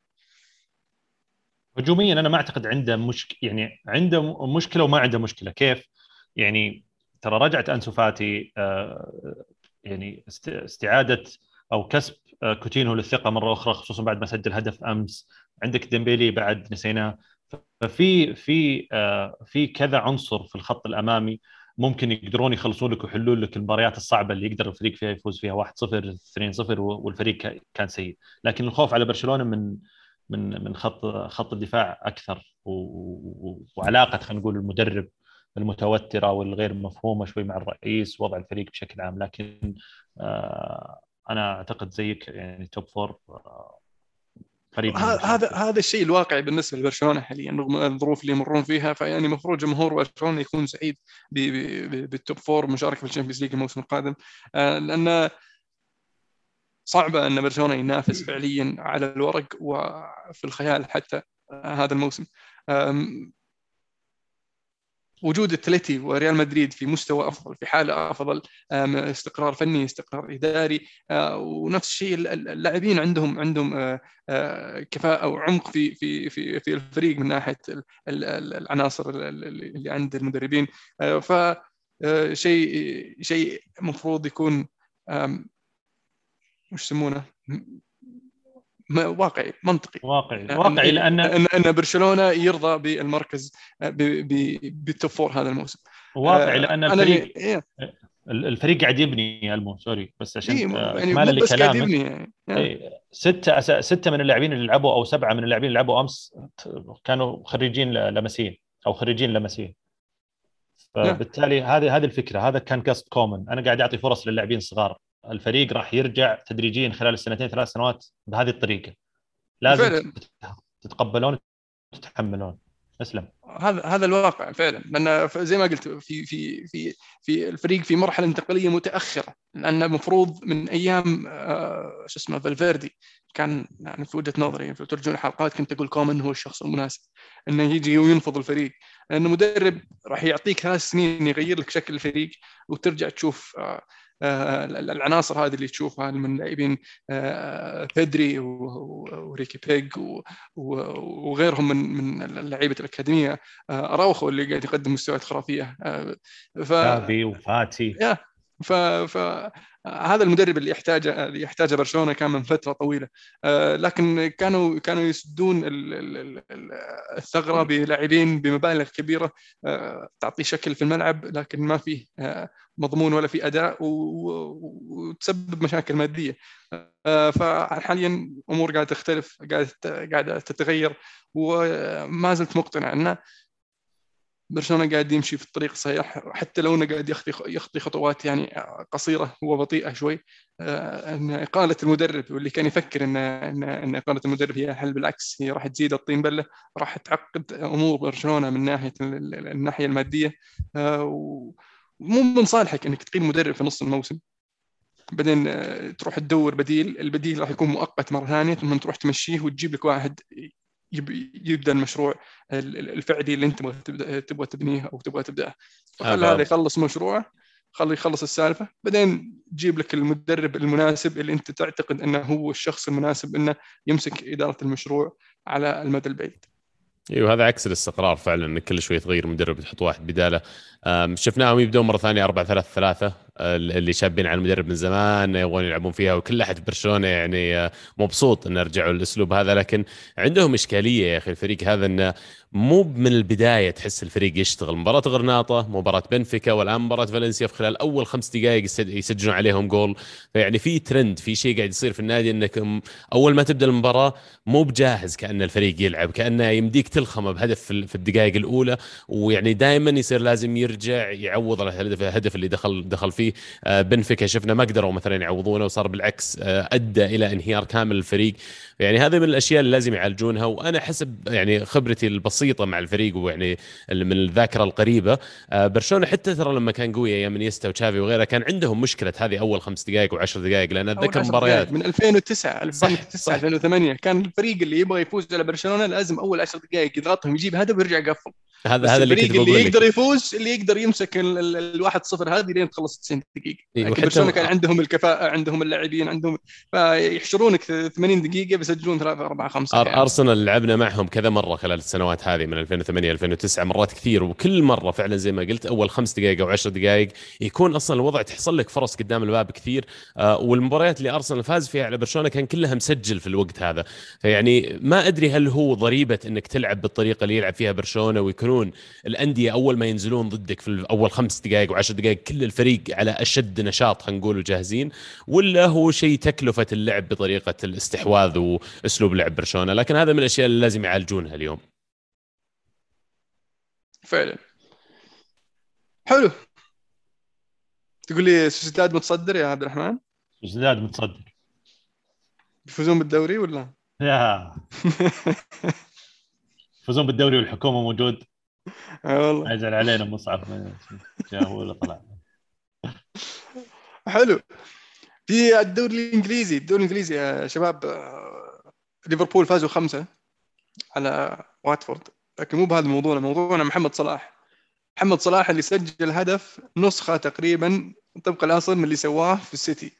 هجوميا أنا ما أعتقد عنده مشكله يعني عنده مشكلة وما عنده مشكلة. كيف؟ يعني ترى رجعت أنسو فاتي آه، يعني استعادة أو كسب كوتينو للثقة مرة أخرى خصوصا بعد ما سجل هدف أمس. عندك ديمبيلي بعد نسيناه ففي في آه، في كذا عنصر في الخط الأمامي ممكن يقدرون يخلصون لك ويحلون لك المباريات الصعبة اللي يقدر الفريق فيها يفوز فيها. 1-0 2-0 والفريق كان سيء. لكن الخوف على برشلونة من من من خط خط الدفاع أكثر وعلاقة خلينا نقول المدرب المتوتره والغير مفهومة شوي مع الرئيس وضع الفريق بشكل عام. لكن آه أنا أعتقد زيك يعني top four آه، قريب هذا هذا الشيء الواقعي بالنسبة لبرشلونة حاليا رغم الظروف اللي يمرون فيها فيعني المفروض جمهور برشلونة يكون سعيد بال top four مشاركة في ال Champions League الموسم القادم. آه، لأن صعبة أن برشلونة ينافس فعليا على الورق وفي الخيال حتى آه، هذا الموسم. وجود اتلتي وريال مدريد في مستوى أفضل في حالة أفضل استقرار فني استقرار إداري آه، ونفس الشيء اللاعبين عندهم عندهم آه، آه، كفاءة وعمق في في في في الفريق من ناحية العناصر اللي عند المدربين. ف شيء شيء المفروض يكون وش يسمونه؟ واقعي منطقي. واقعي واقعي لأن إن, أن برشلونة يرضى بالمركز بال top four هذا الموسم. واقعي لأن الفريق إيه. الفريق قاعد يبني يا ألمو sorry بس عشان إيه يعني مو بس قاعد يبني يعني. إيه ستة أس... ستة من اللاعبين اللي لعبوا أو سبعة من اللاعبين اللي لعبوا أمس كانوا خريجين لاماسيا أو خريجين لاماسيا. فبالتالي هذه هذه الفكرة هذا كان قصد كومان. أنا قاعد أعطي فرص للاعبين الصغار الفريق راح يرجع تدريجيا خلال السنتين ثلاث سنوات بهذه الطريقة. لازم فعلا. تتقبلون وتتحملون. اسلم هذا هذا الواقع فعلا. لأن زي ما قلت في في في في الفريق في مرحلة انتقالية متأخرة. لأن المفروض من أيام آه شو اسمه فالفيردي كان يعني في وجهة نظري في ترجمة الحلقات كنت أقول كومن هو الشخص المناسب. إنه يجي وينفض الفريق. لأنه مدرب راح يعطيك ثلاث سنين يغير لك شكل الفريق وترجع تشوف آه، العناصر هذه اللي تشوفها من لاعبين آه، بيدري وريكي بيج وغيرهم من من لعيبه الأكاديمية آه، أراوخو اللي قاعد يقدم مستويات خرافية. ف... وفاتي. ف... فهذا المدرب اللي يحتاجه اللي يحتاجه برشلونة كان من فترة طويلة. لكن كانوا كانوا يسدون الثغرة بلاعبين بمبالغ كبيرة. تعطي شكل في الملعب لكن ما فيه مضمون ولا في أداء وتسبب مشاكل مادية. فحاليا أمور قاعدة تختلف قاعدة قاعدة تتغير وما زلت مقتنع أنه برشلونه قاعد يمشي في الطريق الصحيح حتى لو انه قاعد يخطي يخطي خطوات يعني قصيرة وبطيئة شوي إن إقالة المدرب واللي كان يفكر إن إن, إن إقالة المدرب هي حل بالعكس هي راح تزيد الطين بلة راح تعقد أمور برشلونة من ناحية الناحية المادية مو من صالحك إنك تقيل مدرب في نص الموسم. بعدين آه، تروح تدور بديل البديل راح يكون مؤقت مرة ثانية ثم تروح تمشيه وتجيب لك واحد يبدأ المشروع الفعلي اللي أنت تبغى تبغى تبنيه أو تبغى تبدأه. فخلي هذا يخلص مشروعه خليه يخلص السالفة بعدين جيب لك المدرب المناسب اللي أنت تعتقد أنه هو الشخص المناسب إنه يمسك إدارة المشروع على المدى البعيد. إيوه هذا عكس الاستقرار فعلا انك كل شوي تغير مدرب تحط واحد بداله. شفناهم يبدون مرة ثانية 4 3 3 اللي شابين على المدرب من زمان يبغون يلعبون فيها وكل أحد برشلونة يعني آه، مبسوط انه رجعوا الأسلوب هذا. لكن عندهم إشكالية يا أخي الفريق هذا إنه مو من البداية تحس الفريق يشتغل. مباراة غرناطة مباراة بنفيكا والآن مباراة فالنسيا في خلال أول خمس دقائق يسجلون عليهم جول. فيعني في ترند في شيء قاعد يصير في النادي إنك أول ما تبدأ المباراة مو بجاهز كأن الفريق يلعب كأنه يمديك تلخمه بهدف في الدقائق الأولى. ويعني دائما يصير لازم يرجع يعوض على الهدف اللي دخل دخل فيه. آه، بنفيكا. شفنا ما قدروا مثلا يعوضونه وصار بالعكس آه، أدى إلى انهيار كامل الفريق. يعني هذه من الأشياء اللي لازم يعالجونها وأنا حسب يعني خبرتي البسيطة مع الفريق ويعني من الذاكرة القريبة. آه، برشلونة حتى ترى لما كان قوي أيام نيستا وتشافي وغيره كان عندهم مشكلة هذه أول خمس دقائق و10 دقائق لأن أتذكر مباريات. من 2009 2009 2008 كان الفريق اللي يبغى يفوز على برشلونة لازم أول 10 دقائق يضغطهم يجيب هدف ويرجع يقفل. هذا هذا اللي اللي يقدر يفوز اللي يقدر يمسك ال 1-0 هذه لين تخلص 90 دقيقة. إيه برشلونة كان عندهم الكفاءه عندهم اللاعبين عندهم فيحشرونك 80 دقيقة بيسجلون 3 4 5 أر يعني. أرسنال لعبنا معهم كذا مرة خلال السنوات هذه من 2008 2009 مرات كثير. وكل مرة فعلا زي ما قلت أول خمس دقائق أو 10 دقائق يكون أصلا الوضع تحصل لك فرص قدام الباب كثير. آه والمباريات اللي أرسنال فاز فيها على برشلونة كان كلها مسجل في الوقت هذا. فيعني ما أدري هل هو ضريبة إنك تلعب بالطريقة اللي يلعب فيها برشلونة ويكونون الأندية أول ما ينزلون ضدك في أول خمس دقائق وعشر دقائق كل الفريق على أشد نشاط خلينا نقول وجاهزين ولا هو شيء تكلفة اللعب بطريقة الاستحواذ وأسلوب لعب برشلونة؟ لكن هذا من الأشياء اللي لازم يعالجونها اليوم. فعلا. حلو. تقول لي سوسيداد متصدر يا عبد الرحمن؟ سوسيداد متصدر. يفوزون بالدوري ولا؟ يا. يفوزون بالدوري والحكومة موجود. والله. ازعل علينا مصعب جاء هو اللي طلع. حلو. في الدوري الإنجليزي الدوري الإنجليزي يا شباب آه، ليفربول فازوا خمسة على واتفورد. لكن مو بهذا الموضوع موضوعنا محمد صلاح. محمد صلاح اللي سجل هدف نسخة تقريبا طبق الأصل من اللي سواه في السيتي.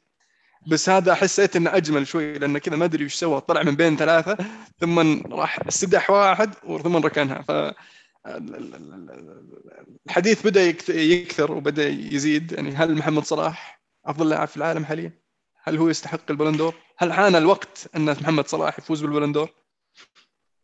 بس هذا حسيت إنه أجمل شوي لأنه كذا ما أدري وش سوى طلع من بين ثلاثة ثم راح استدح واحد ثم ركنها. ف الحديث بدأ يكثر وبدأ يزيد يعني هل محمد صلاح أفضل لاعب في العالم حاليا؟ هل هو يستحق البلندور؟ هل حان الوقت أن محمد صلاح يفوز بالبلندور؟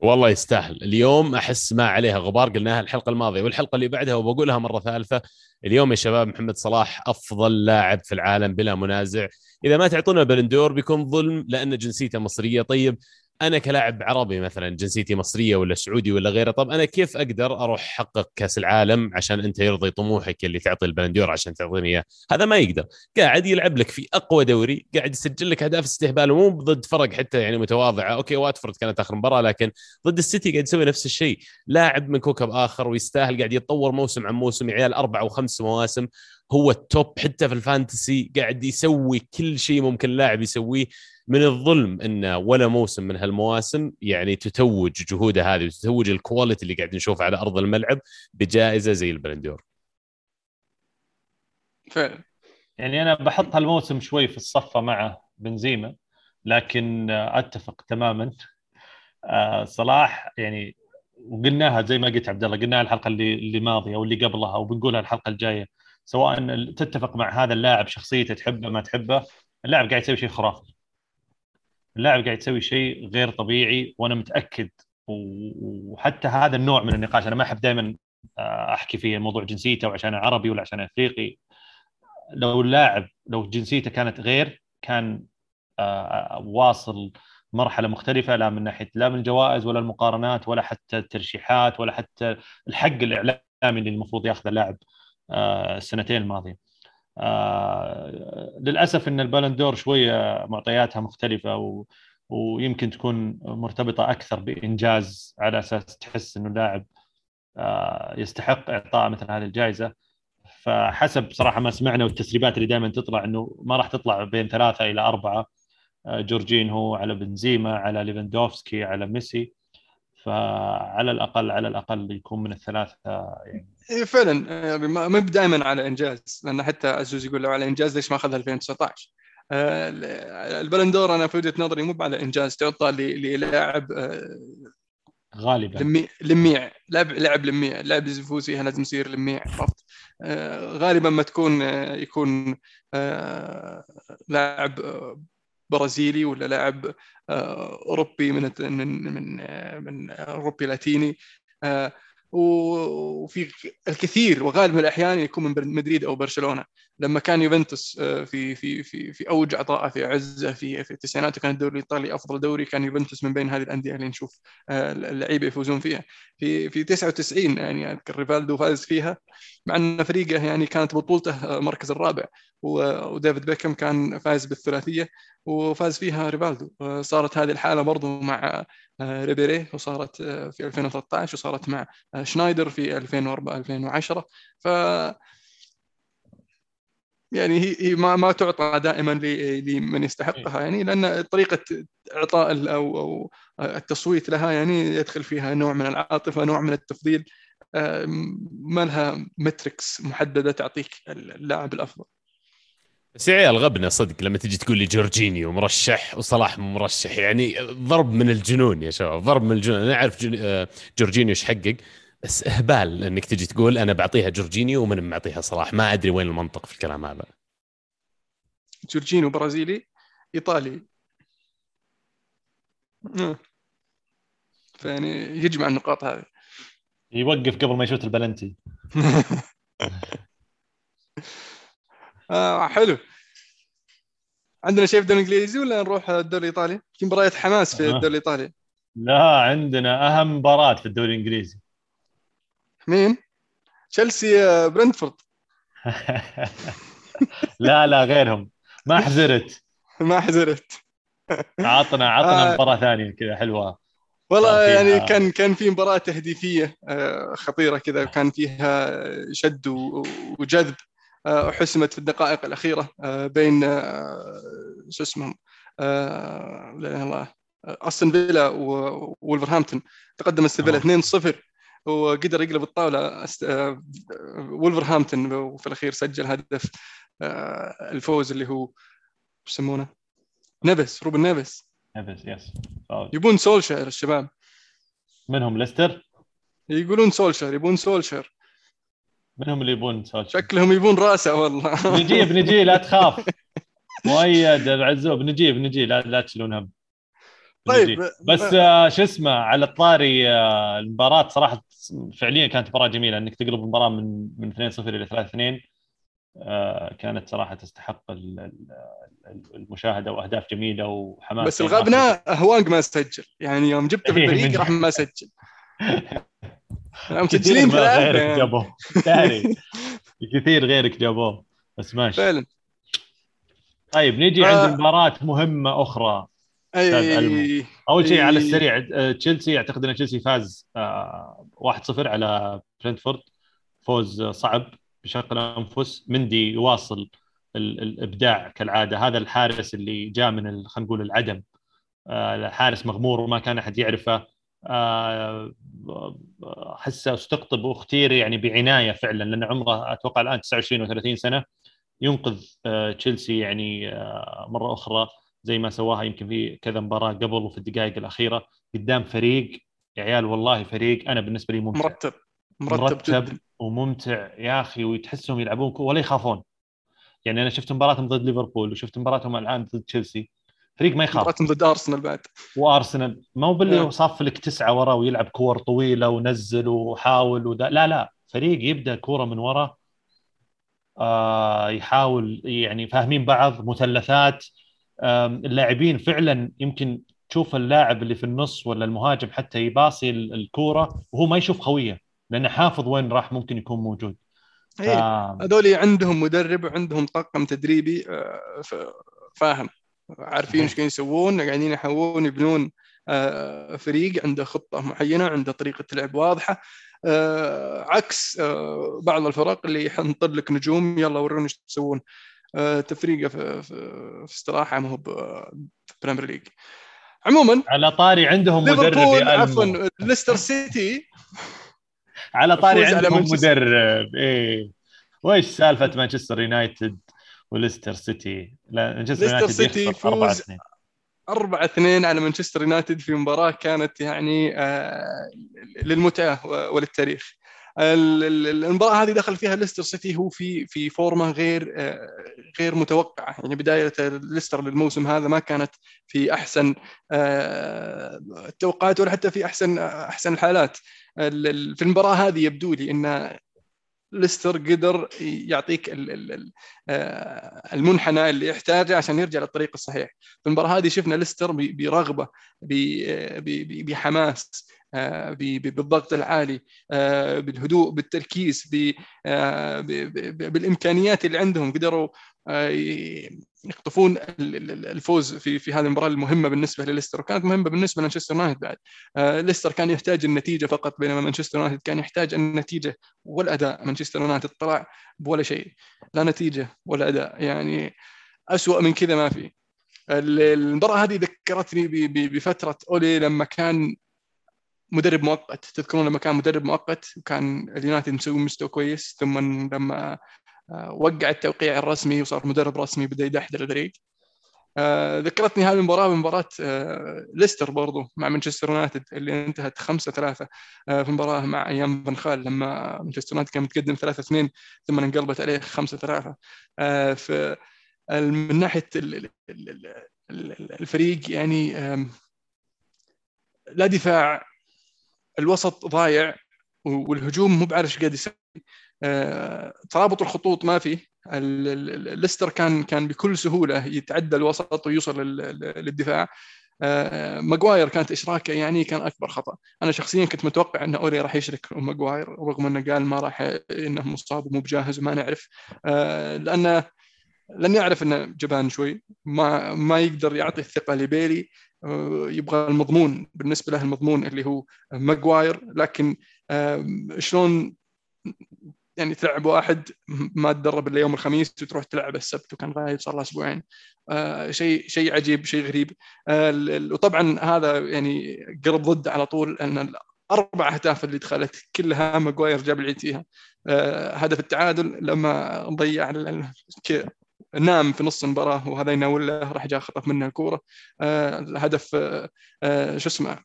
والله يستاهل اليوم أحس ما عليها غبار قلناها الحلقة الماضية والحلقة اللي بعدها وبقولها مرة ثالثة اليوم يا شباب محمد صلاح أفضل لاعب في العالم بلا منازع إذا ما تعطونا Ballon d'Or بيكون ظلم لأن جنسيته مصرية طيب أنا كلاعب عربي مثلا جنسيتي مصرية ولا سعودي ولا غيره طب أنا كيف أقدر أروح أحقق كأس العالم عشان أنت يرضي طموحك اللي تعطي ال Ballon d'Or عشان تعطيني إياه؟ هذا ما يقدر. قاعد يلعب لك في أقوى دوري قاعد يسجل لك أهداف استهبال ومو ضد فرق حتى يعني متواضعة. okay واتفورد كانت آخر مباراة لكن ضد السيتي قاعد يسوي نفس الشيء. لاعب من كوكب آخر ويستاهل قاعد يتطور موسم عن موسم يا عيال أربع وخمس مواسم. هو ال top حتى في ال fantasy قاعد يسوي كل شيء ممكن لاعب يسويه. من الظلم انه ولا موسم من هالمواسم يعني تتوج جهوده هذه وتتوج ال quality اللي قاعد نشوفه على أرض الملعب بجائزة زي ال Ballon d'Or. فعلا. يعني أنا بحط هالموسم شوي في صفه مع بنزيما لكن أتفق تماما. آه، صلاح يعني وقلناها زي ما قلت عبد الله قلناها الحلقة اللي اللي ماضية أو اللي قبلها وبنقولها الحلقة الجاية. سواء تتفق مع هذا اللاعب شخصيته تحبه ما تحبه اللاعب قاعد يسوي شيء خرافي. اللاعب قاعد يسوي شيء غير طبيعي وأنا متأكد وحتى هذا النوع من النقاش أنا ما أحب دائما آه، أحكي فيه موضوع جنسيته وعشان عربي ولا عشان إفريقي. لو اللاعب لو جنسيته كانت غير كان آه، واصل مرحلة مختلفة لا من ناحية لا من الجوائز ولا المقارنات ولا حتى الترشيحات ولا حتى الحق الإعلامي اللي المفروض ياخذه اللاعب. آه، السنتين الماضيه آه للأسف إن البالندور شوية معطياتها مختلفة و... ويمكن تكون مرتبطة أكثر بإنجاز على أساس تحس إنه لاعب آه يستحق إعطاء مثل هذه الجائزة. فحسب صراحة ما سمعنا والتسريبات اللي دائما تطلع إنه ما راح تطلع بين ثلاثة إلى أربعة. آه جورجينهو على بنزيما على ليفاندوفسكي على ميسي. فعلى الأقل على الأقل يكون من الثلاثة يعني. إيه فعلا. يعني ما ما بدائما على إنجاز لأن حتى عزوز يقول لو على إنجاز ليش ما أخذها 2019 آه، البلندور أنا في وجهة نظري مو على إنجاز تعطى للاعب آه، غالبا. لميع لميع لعب لعب لميع لعب يفوز فيها لازم يصير لميع عرفت؟ آه، غالبا ما تكون يكون لاعب برازيلي ولا لاعب آه، أوروبي من من من آه، أوروبي لاتيني آه، وفي الكثير وغالب الأحيان يكون من مدريد أو برشلونة. لما كان يوفنتوس آه، في في في في أوج عطائه في عزة في في التسعينات وكان الدوري الإيطالي أفضل دوري كان يوفنتوس من بين هذه الأندية اللي نشوف آه، اللعيبه يفوزون فيها. في في 99 يعني أذكر ريفالدو فاز فيها مع أن فريقه يعني كانت بطولته المركز الرابع. وديفيد بيكم كان فاز بالثلاثية وفاز فيها ريفالدو. آه، صارت هذه الحالة برضو مع آه، ريبيري وصارت آه، في 2013 وصارت مع آه، شنايدر في 2004 2010 ف يعني هي ما ما تعطى دائما لمن يستحقها. يعني لأن طريقة إعطاء أو أو التصويت لها يعني يدخل فيها نوع من العاطفة نوع من التفضيل. ما لها متركس محددة تعطيك اللاعب الأفضل. بس يا عيال غبنا صدق لما تجي تقول لي جورجينيو مرشح وصلاح مرشح. يعني ضرب من الجنون يا شباب ضرب من الجنون. أنا أعرف آه، جورجينيو إيش حقق؟ بس إهبال إنك تجي تقول أنا بعطيها جورجينيو ومن معطيها صلاح. ما أدري وين المنطق في الكلام هذا. جورجينو برازيلي إيطالي. فيعني يجمع النقاط هذه. يوقف قبل ما يشوت البلنتي. آه حلو. عندنا شيء في الدوري الإنجليزي ولا نروح الدوري الإيطالي؟ في مباريات حماس في. الدوري الإيطالي. لا عندنا أهم مباراة في الدوري الإنجليزي. مين؟ تشيلسي آه، برنتفورد. لا لا غيرهم. ما حزرت. ما حزرت. عطنا عطنا آه. مباراة ثانية كذا حلوة. والله يعني كان كان في مباراة تهديفية آه، خطيرة كذا كان فيها شد وجذب حسمت في الدقائق الأخيرة بين شو اسمهم لا إله إلا الله أستون فيلا وولفرهامبتون. تقدم استون فيلا آه. 2-0 وقدر يقلب الطاولة وولفرهامبتون وفي الأخير سجل هدف آه، الفوز اللي هو يسمونه؟ نيفس روبن نيفس بس yes. يبون سولشاير الشباب. منهم ليستر؟ يقولون سولشاير يبون سولشاير منهم اللي يبون سولشاير شكلهم يبون رأسه والله. نجيب نجي لا تخاف. مؤيد العزوب نجيب نجي لا لا تشيلون هم. طيب نجيب. بس آه، شو اسمه على الطاري آه، المباراة صراحة فعليا كانت مباراة جميلة إنك تقلب المباراة من من 2-0 إلى 3-2 آه، كانت صراحة تستحق ال- ال- المشاهدة وأهداف جميلة وحماس بس الغبنة هوانج ما سجل. يعني يوم جبته في إيه، الفريق راح ما سجل. مسجلين ما ثلاثة. غيرك يعني. جابوه. داري كثير غيرك جابوه. بس ماشي. فعلا. طيب نجي. عند مباراة مهمة أخرى. أستاذ أي أول شيء على. السريع آه، تشيلسي أعتقد إن تشيلسي فاز آه، 1-0 على برنتفورد. فوز آه، صعب بشق الأنفس. مندي يواصل ال- الإبداع كالعادة. هذا الحارس اللي جاء من خلينا نقول العدم. آه، حارس مغمور وما كان أحد يعرفه. آه، أحسه استقطب وأختير يعني بعناية فعلا لأن عمره أتوقع الآن 29 و30 سنة. ينقذ آه، تشيلسي يعني آه، مرة أخرى. زي ما سواها يمكن في كذا مباراة قبل وفي الدقائق الأخيرة قدام فريق. يا عيال والله فريق أنا بالنسبة لي ممتع. مرتب مرتب جدا. وممتع يا أخي وتحسهم يلعبون ولا يخافون. يعني أنا شفت مباراتهم ضد ليفربول وشفت مباراتهم الآن ضد تشيلسي. فريق ما يخاف. مباراتهم ضد أرسنال بعد. وأرسنال ما هو باللي نعم. صاف لك تسعة ورا ويلعب كور طويلة ونزل وحاول ودا لا لا فريق يبدأ كورة من ورا آه يحاول يعني فاهمين بعض مثلثات اللاعبين فعلا يمكن تشوف اللاعب اللي في النص ولا المهاجم حتى يباصي ال- الكورة وهو ما يشوف خوية لأنه حافظ وين راح ممكن يكون موجود. ف... إيه. هذول عندهم مدرب وعندهم طاقم تدريبي آه، ف- فاهم. عارفين إيش قاعدين يسوون قاعدين يحاولون يبنون آه، فريق عنده خطة معينة عنده طريقة لعب واضحة. آه، عكس بعض الفرق اللي ينطر لك نجوم يلا وروني إيش تسوون تفريقة في, في, استراحة ما هو ب- في البريمير ليج. عموما على طاري عندهم مدرب عفوا. ليستر سيتي. على طاري على عندهم مانشستر. مدرب إيه. وش سالفة مانشستر يونايتد وليستر سيتي؟ لا مانشستر يونايتد سيتي يخسر 4 يفوز 2 4 2 على مانشستر يونايتد في مباراة كانت يعني آه، للمتعة وللتاريخ. المباراة هذه دخل فيها ليستر سيتي هو في في فورمة غير آه، غير متوقعة. يعني بداية ليستر للموسم هذا ما كانت في أحسن آه، التوقعات ولا حتى في أحسن أحسن الحالات. ال- ال- في المباراة هذه يبدو لي إن ليستر قدر يعطيك آه، المنحنى اللي يحتاجه عشان يرجع للطريق الصحيح. في المباراة هذه شفنا ليستر برغبة ب- بحماس آه، بالضغط العالي آه، بالهدوء بالتركيز آه، بالإمكانيات اللي عندهم. قدروا آه، ي- يخطفون ال- ال- الفوز في في هذه المباراة المهمة بالنسبة لليستر. وكانت مهمة بالنسبة لمانشستر يونايتد بعد. آه، ليستر كان يحتاج النتيجة فقط بينما مانشستر يونايتد كان يحتاج النتيجة والأداء. مانشستر يونايتد طلع بولا شيء. لا نتيجة ولا أداء. يعني أسوأ من كذا ما في. ال- المباراة هذه ذكرتني بفترة أولي لما كان مدرب مؤقت. تذكرون لما كان مدرب مؤقت وكان اليونايتد مسوي مستوى كويس ثم لما وقع التوقيع الرسمي وصار مدرب رسمي بدأ يدحدر الفريق. آه، ذكرتني هذه المباراة بمباراة آه، ليستر برضو مع مانشستر يونايتد اللي انتهت 5 3 في مباراه مع أيام بن خال لما مانشستر يونايتد كان متقدم 3 2 ثم انقلبت عليه 5 3 في من ناحية ال- ال- ال- ال- الفريق يعني لا دفاع الوسط ضايع والهجوم مو بعارف إيش قاعد يسوي. آه، ترابط الخطوط ما في ال- ال- ال- ليستر كان كان بكل سهولة يتعدى الوسط ويوصل لل- لل- للدفاع. آه، ماجواير كانت إشراكة يعني كان أكبر خطأ. أنا شخصيا كنت متوقع أن أوري راح يشرك ماجواير رغم أنه قال ما راح إنه مصاب ومو بجاهز وما نعرف. آه، لأنه لن يعرف أنه جبان شوي. ما ما يقدر يعطي الثقة لبيلي. آه، يبغى المضمون بالنسبة له المضمون اللي هو ماجواير لكن آه، شلون يعني تلعب واحد ما تدرب إلا يوم الخميس وتروح تلعب السبت وكان غايب صار له أسبوعين. آه، شيء شيء عجيب شيء غريب. آه، وطبعا هذا يعني قرب ضد على طول إن الأربع أهداف اللي دخلت كلها ماجواير جاب العيد فيها. آه، هدف التعادل لما ضيع نام في نص المباراة وهذا يناول له راح جاء خطف منه الكورة. آه، الهدف آه، آه، شو اسمه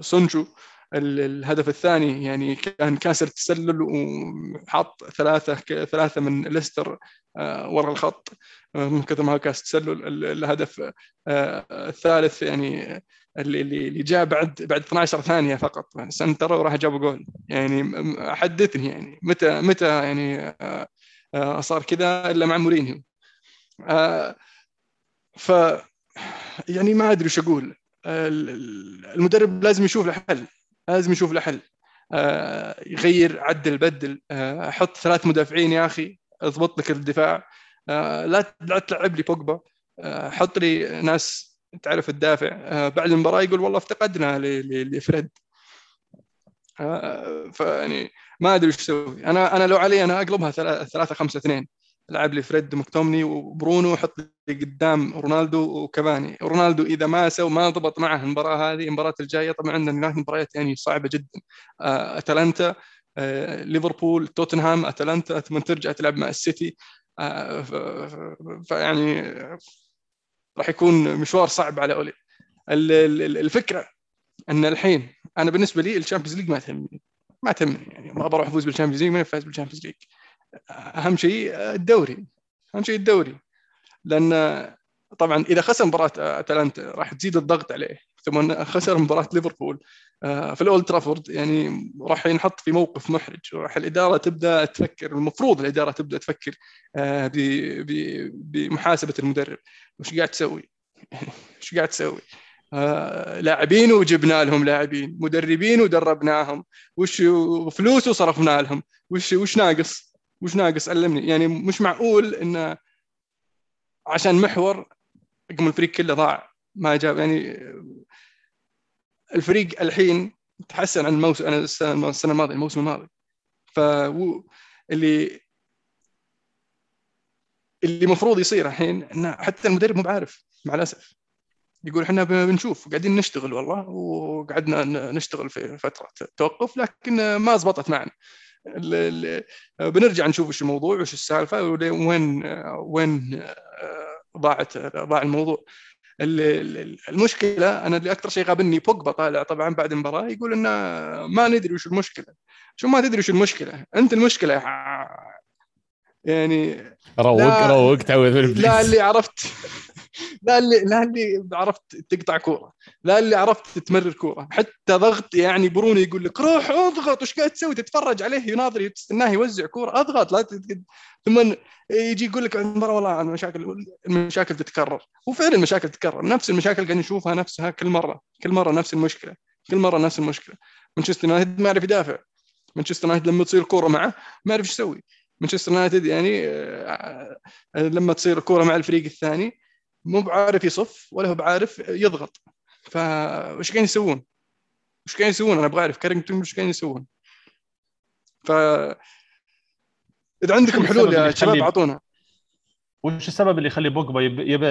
سونجو. الهدف الثاني يعني كان كاسر تسلل وحط ثلاثة ثلاثة من ليستر آه، ورا الخط. آه، من كثر ما كاس تسلل ال- الهدف آه، الثالث يعني اللي اللي جاء بعد بعد 12 ثانية فقط center وراح جاب جول. يعني حدثني يعني متى متى يعني صار كذا إلا مع مورينيو. ف يعني ما أدري وش أقول. ال- ال- المدرب لازم يشوف له حل لازم يشوف له حل. آه، يغير عدل بدل آه، حط ثلاث مدافعين يا أخي اضبط لك الدفاع. آه، لا لا تلعب لي بوجبا. آه، حط لي ناس تعرف تدافع. آه، بعد المباراة يقول والله افتقدنا لفريد. آه، فيعني ما أدري وش أسوي. أنا أنا لو علي أنا أقلبها 3 5 2 لعب لي فريد مكتومني وبرونو وحط لي قدام رونالدو وكافاني. رونالدو إذا ما سوى ما ضبط معه المباراة هذه المباراة الجاية طبعا عندنا هناك مباريات يعني صعبة جدا. آه، أتلانتا آه، ليفربول توتنهام أتلانتا ثم ترجع تلعب مع السيتي. آه، فيعني راح يكون مشوار صعب على أولي. ال- ال- الفكرة إن الحين أنا بالنسبة لي الشامبيونز ليج ما تهمني ما تهمني يعني ما بروح أفوز بالشامبيونز ليج ما فاز بالشامبيونز ليج. أهم شيء الدوري. أهم شيء الدوري. لأن طبعا إذا خسر مباراة أتلانتا راح تزيد الضغط عليه. ثم خسر مباراة ليفربول آه، في الأولد ترافورد يعني راح ينحط في موقف محرج. وراح الإدارة تبدأ تفكر المفروض الإدارة تبدأ تفكر آه، بمحاسبة المدرب. وش قاعد تسوي؟ وش قاعد تسوي؟ آه، لاعبين وجبنا لهم لاعبين مدربين ودربناهم. وش فلوس وصرفنا لهم؟ وش وش ناقص؟ وش ناقص علمني. يعني مش معقول انه عشان محور رقم الفريق كله ضاع ما جاب. يعني الفريق الحين تحسن عن الموسم السنة الماضية الموسم الماضي. ف اللي اللي المفروض يصير الحين انه حتى المدرب مو بعارف مع الأسف. يقول إحنا بنشوف قاعدين نشتغل والله وقعدنا نشتغل في فترة توقف لكن ما زبطت معنا. بنرجع نشوف إيش الموضوع وإيش السالفة وين وين ضاعت ضاع الموضوع. المشكلة أنا اللي أكثر شيء غابني بوجبا طالع طبعا بعد المباراة يقول إنه ما ندري وش المشكلة. شو ما تدري وش المشكلة؟ أنت المشكلة يعني روق روق تعوذ لا اللي عرفت. لا اللي لا اللي عرفت تقطع كورة. لا اللي عرفت تمرر كورة. حتى ضغط يعني بروني يقول لك روح اضغط وش قاعد تسوي؟ تتفرج عليه يناظر تستناه يوزع كورة. اضغط لا تتقد. ثم يجي يقول لك المباراه والله المشاكل المشاكل تتكرر. وفعلا المشاكل تتكرر. نفس المشاكل قاعد نشوفها نفسها كل مرة. كل مرة نفس المشكلة. كل مرة نفس المشكلة. مانشستر يونايتد ما يعرف يدافع. مانشستر يونايتد لما تصير كورة معه ما يعرف إيش يسوي. مانشستر يونايتد يعني آه، لما تصير الكوره مع الفريق الثاني مو بعارف يصف ولا هو بعارف يضغط فايش قاعدين يسوون؟ وش قاعدين يسوون؟ أنا أبغى اعرف كارينجتون وش قاعدين يسوون؟ ف إذا عندكم حلول يا شباب أعطونا وش السبب اللي يخلي بوجبا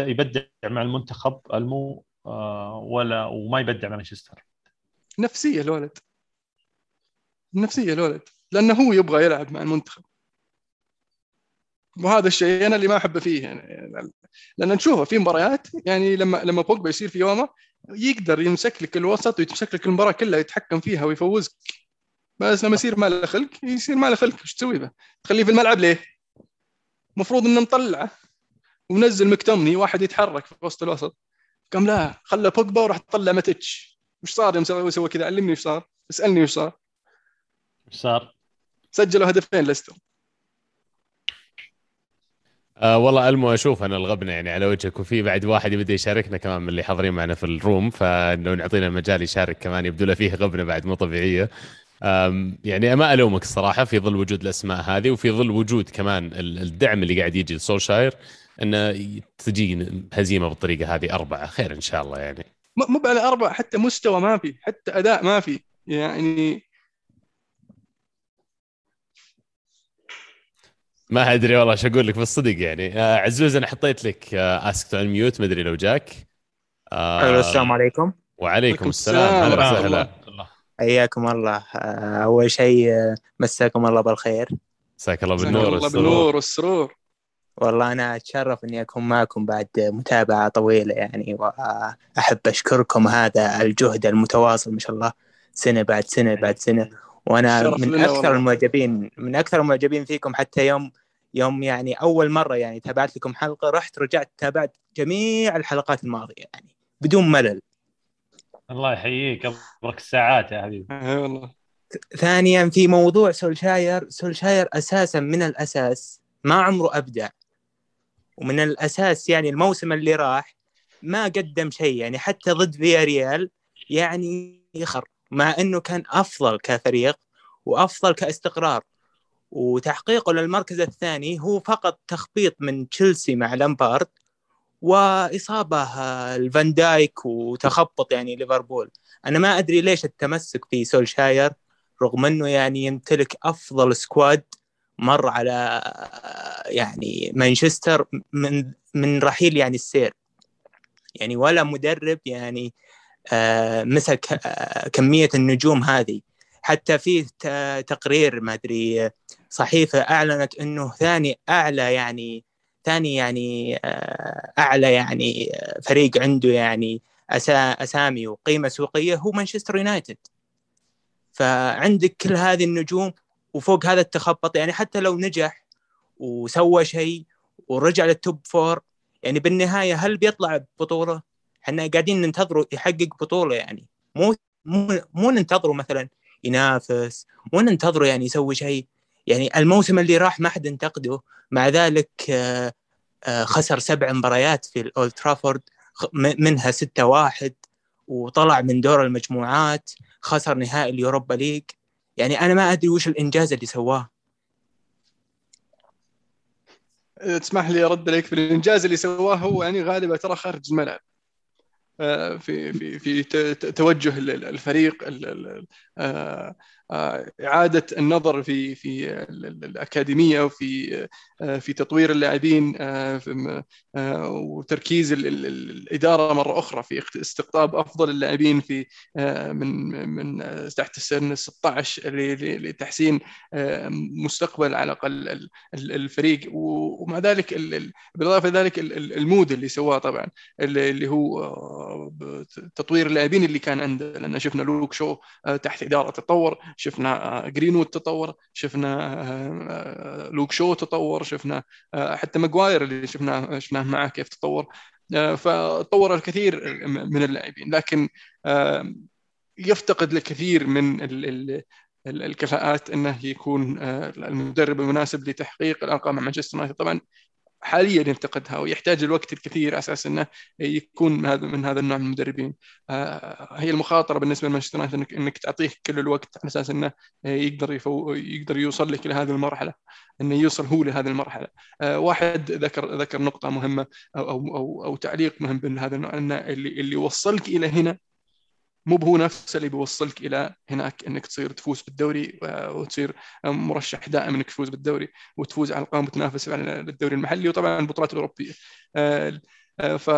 يبدع مع المنتخب المو آه، ولا وما يبدع مع مانشستر؟ نفسية الولد نفسية الولد لأنه هو يبغى يلعب مع المنتخب وهذا الشيء أنا اللي ما أحبه فيه. يعني لأن نشوفه في مباريات يعني لما لما بوجبا يصير في يومه يقدر يمسك لك الوسط ويمسك لك المباراة كلها يتحكم فيها ويفوزك. بس لما يصير ما له خلق يصير ما له خلق. إيش تسوي به؟ تخليه في الملعب ليه؟ المفروض إنه مطلعه ومنزل مكتمني واحد يتحرك في وسط الوسط. قام لا خلى بوجبا وراح تطلع ماتش وش صار يوم سوى كذا؟ علمني وش صار. اسألني وش صار. وش صار؟ سجلوا هدفين ليستر. آه والله ألمو أشوف أنا الغبنه يعني على وجهك وفي بعد واحد يبدأ يشاركنا كمان من اللي حاضرين معنا في الروم فإنه نعطينا المجال يشارك كمان يبدو له فيه غبنة بعد مو طبيعية. يعني ما ألومك الصراحة في ظل وجود الأسماء هذه وفي ظل وجود كمان الدعم اللي قاعد يجي لسولشاير انه تجي هزيمة بالطريقة هذه أربعة خير إن شاء الله يعني. مو على اربعه حتى مستوى ما في حتى أداء ما في. يعني ما أدري والله إيش أقول لك بالصدق يعني. آه عزوز أنا حطيت لك ask to unmute ما أدري لو جاك. آه السلام عليكم. وعليكم السلام. أهلا وسهلا حياكم الله. آه، أول شيء آه، مساكم الله بالخير. مساك الله بالنور الله بالنور والسرور. والله أنا أتشرف إني أكون معكم بعد متابعة طويلة يعني وأحب أشكركم هذا الجهد المتواصل ما شاء الله. سنة بعد سنة بعد سنة. وأنا من أكثر والله. المعجبين من أكثر المعجبين فيكم حتى يوم يوم يعني أول مرة يعني تابعت لكم حلقة رحت رجعت تابعت جميع الحلقات الماضية يعني بدون ملل. الله يحييك ابرك الساعات يا حبيبي. أي والله. ثانيا في موضوع سولشاير سولشاير أساسا من الأساس ما عمره أبدع. ومن الأساس يعني الموسم اللي راح ما قدم شيء يعني حتى ضد فيا ريال يعني يخر مع إنه كان أفضل كفريق وأفضل كاستقرار. وتحقيقه للمركز الثاني هو فقط تخبيط من تشيلسي مع لامبارد وإصابة الفان دايك وتخبط يعني ليفربول. أنا ما أدري ليش التمسك في سولشاير رغم إنه يعني يمتلك أفضل squad مر على يعني مانشستر من من رحيل يعني السير. يعني ولا مدرب يعني آه، مسك آه، كمية النجوم هذه حتى في تقرير ما أدري صحيفه أعلنت إنه ثاني أعلى يعني ثاني يعني آه، أعلى يعني فريق عنده يعني أسامي وقيمة سوقية هو مانشستر يونايتد فعندك كل هذه النجوم وفوق هذا التخبط يعني حتى لو نجح وسوى شيء ورجع لل top four يعني بالنهاية هل بيطلع ببطوله؟ إحنا قاعدين ننتظره يحقق بطولة يعني. مو مو مو ننتظره مثلا ينافس مو ننتظره يعني يسوي شيء. يعني الموسم اللي راح ما حد انتقده. مع ذلك آه، آه، خسر سبع مباريات في الأولد ترافورد منها ستة واحد وطلع من دور المجموعات خسر نهائي اليوروبا ليج. يعني أنا ما أدري وش الإنجاز اللي سواه. تسمح لي أرد عليك في الإنجاز اللي سواه هو يعني غالبا ترى خارج الملعب. في في في توجه الفريق آه، إعادة النظر في في الأكاديمية وفي آه، في تطوير اللاعبين وتركيز الإدارة مرة أخرى في استقطاب أفضل اللاعبين في من من تحت السن 16 لتحسين مستقبل على الأقل الفريق. ومع ذلك بالإضافة لذلك المود اللي سواه طبعا اللي هو تطوير اللاعبين اللي كان عنده. لأن شفنا لوك شو تحت إدارة تطور شفنا جرينوود تطور شفنا لوك شو تطور شفنا حتى ماجواير اللي شفناه شفناه معه كيف تطور. فطور الكثير من اللاعبين لكن يفتقد الكثير من الكفاءات إنه يكون المدرب المناسب لتحقيق الأرقام مع مانشستر يونايتد طبعا حاليا يفتقدها ويحتاج الوقت الكثير على أساس إنه يكون من هذا من هذا النوع من المدربين. آه، هي المخاطرة بالنسبة لمانشستر يونايتد انك, إنك تعطيه كل الوقت على أساس إنه يقدر يفو يقدر يوصل لك إلى هذه المرحلة إنه يوصل هو لهذه المرحلة. آه، واحد ذكر ذكر نقطة مهمة أو أو أو, أو تعليق مهم بهذا النوع إنه اللي اللي وصلك إلى هنا مو هو نفسه اللي بيوصلك إلى هناك إنك تصير تفوز بالدوري وتصير مرشح دائم إنك تفوز بالدوري وتفوز على القائمة وتنافس على الدوري المحلي وطبعا البطولات الأوروبية. آه، آه، ف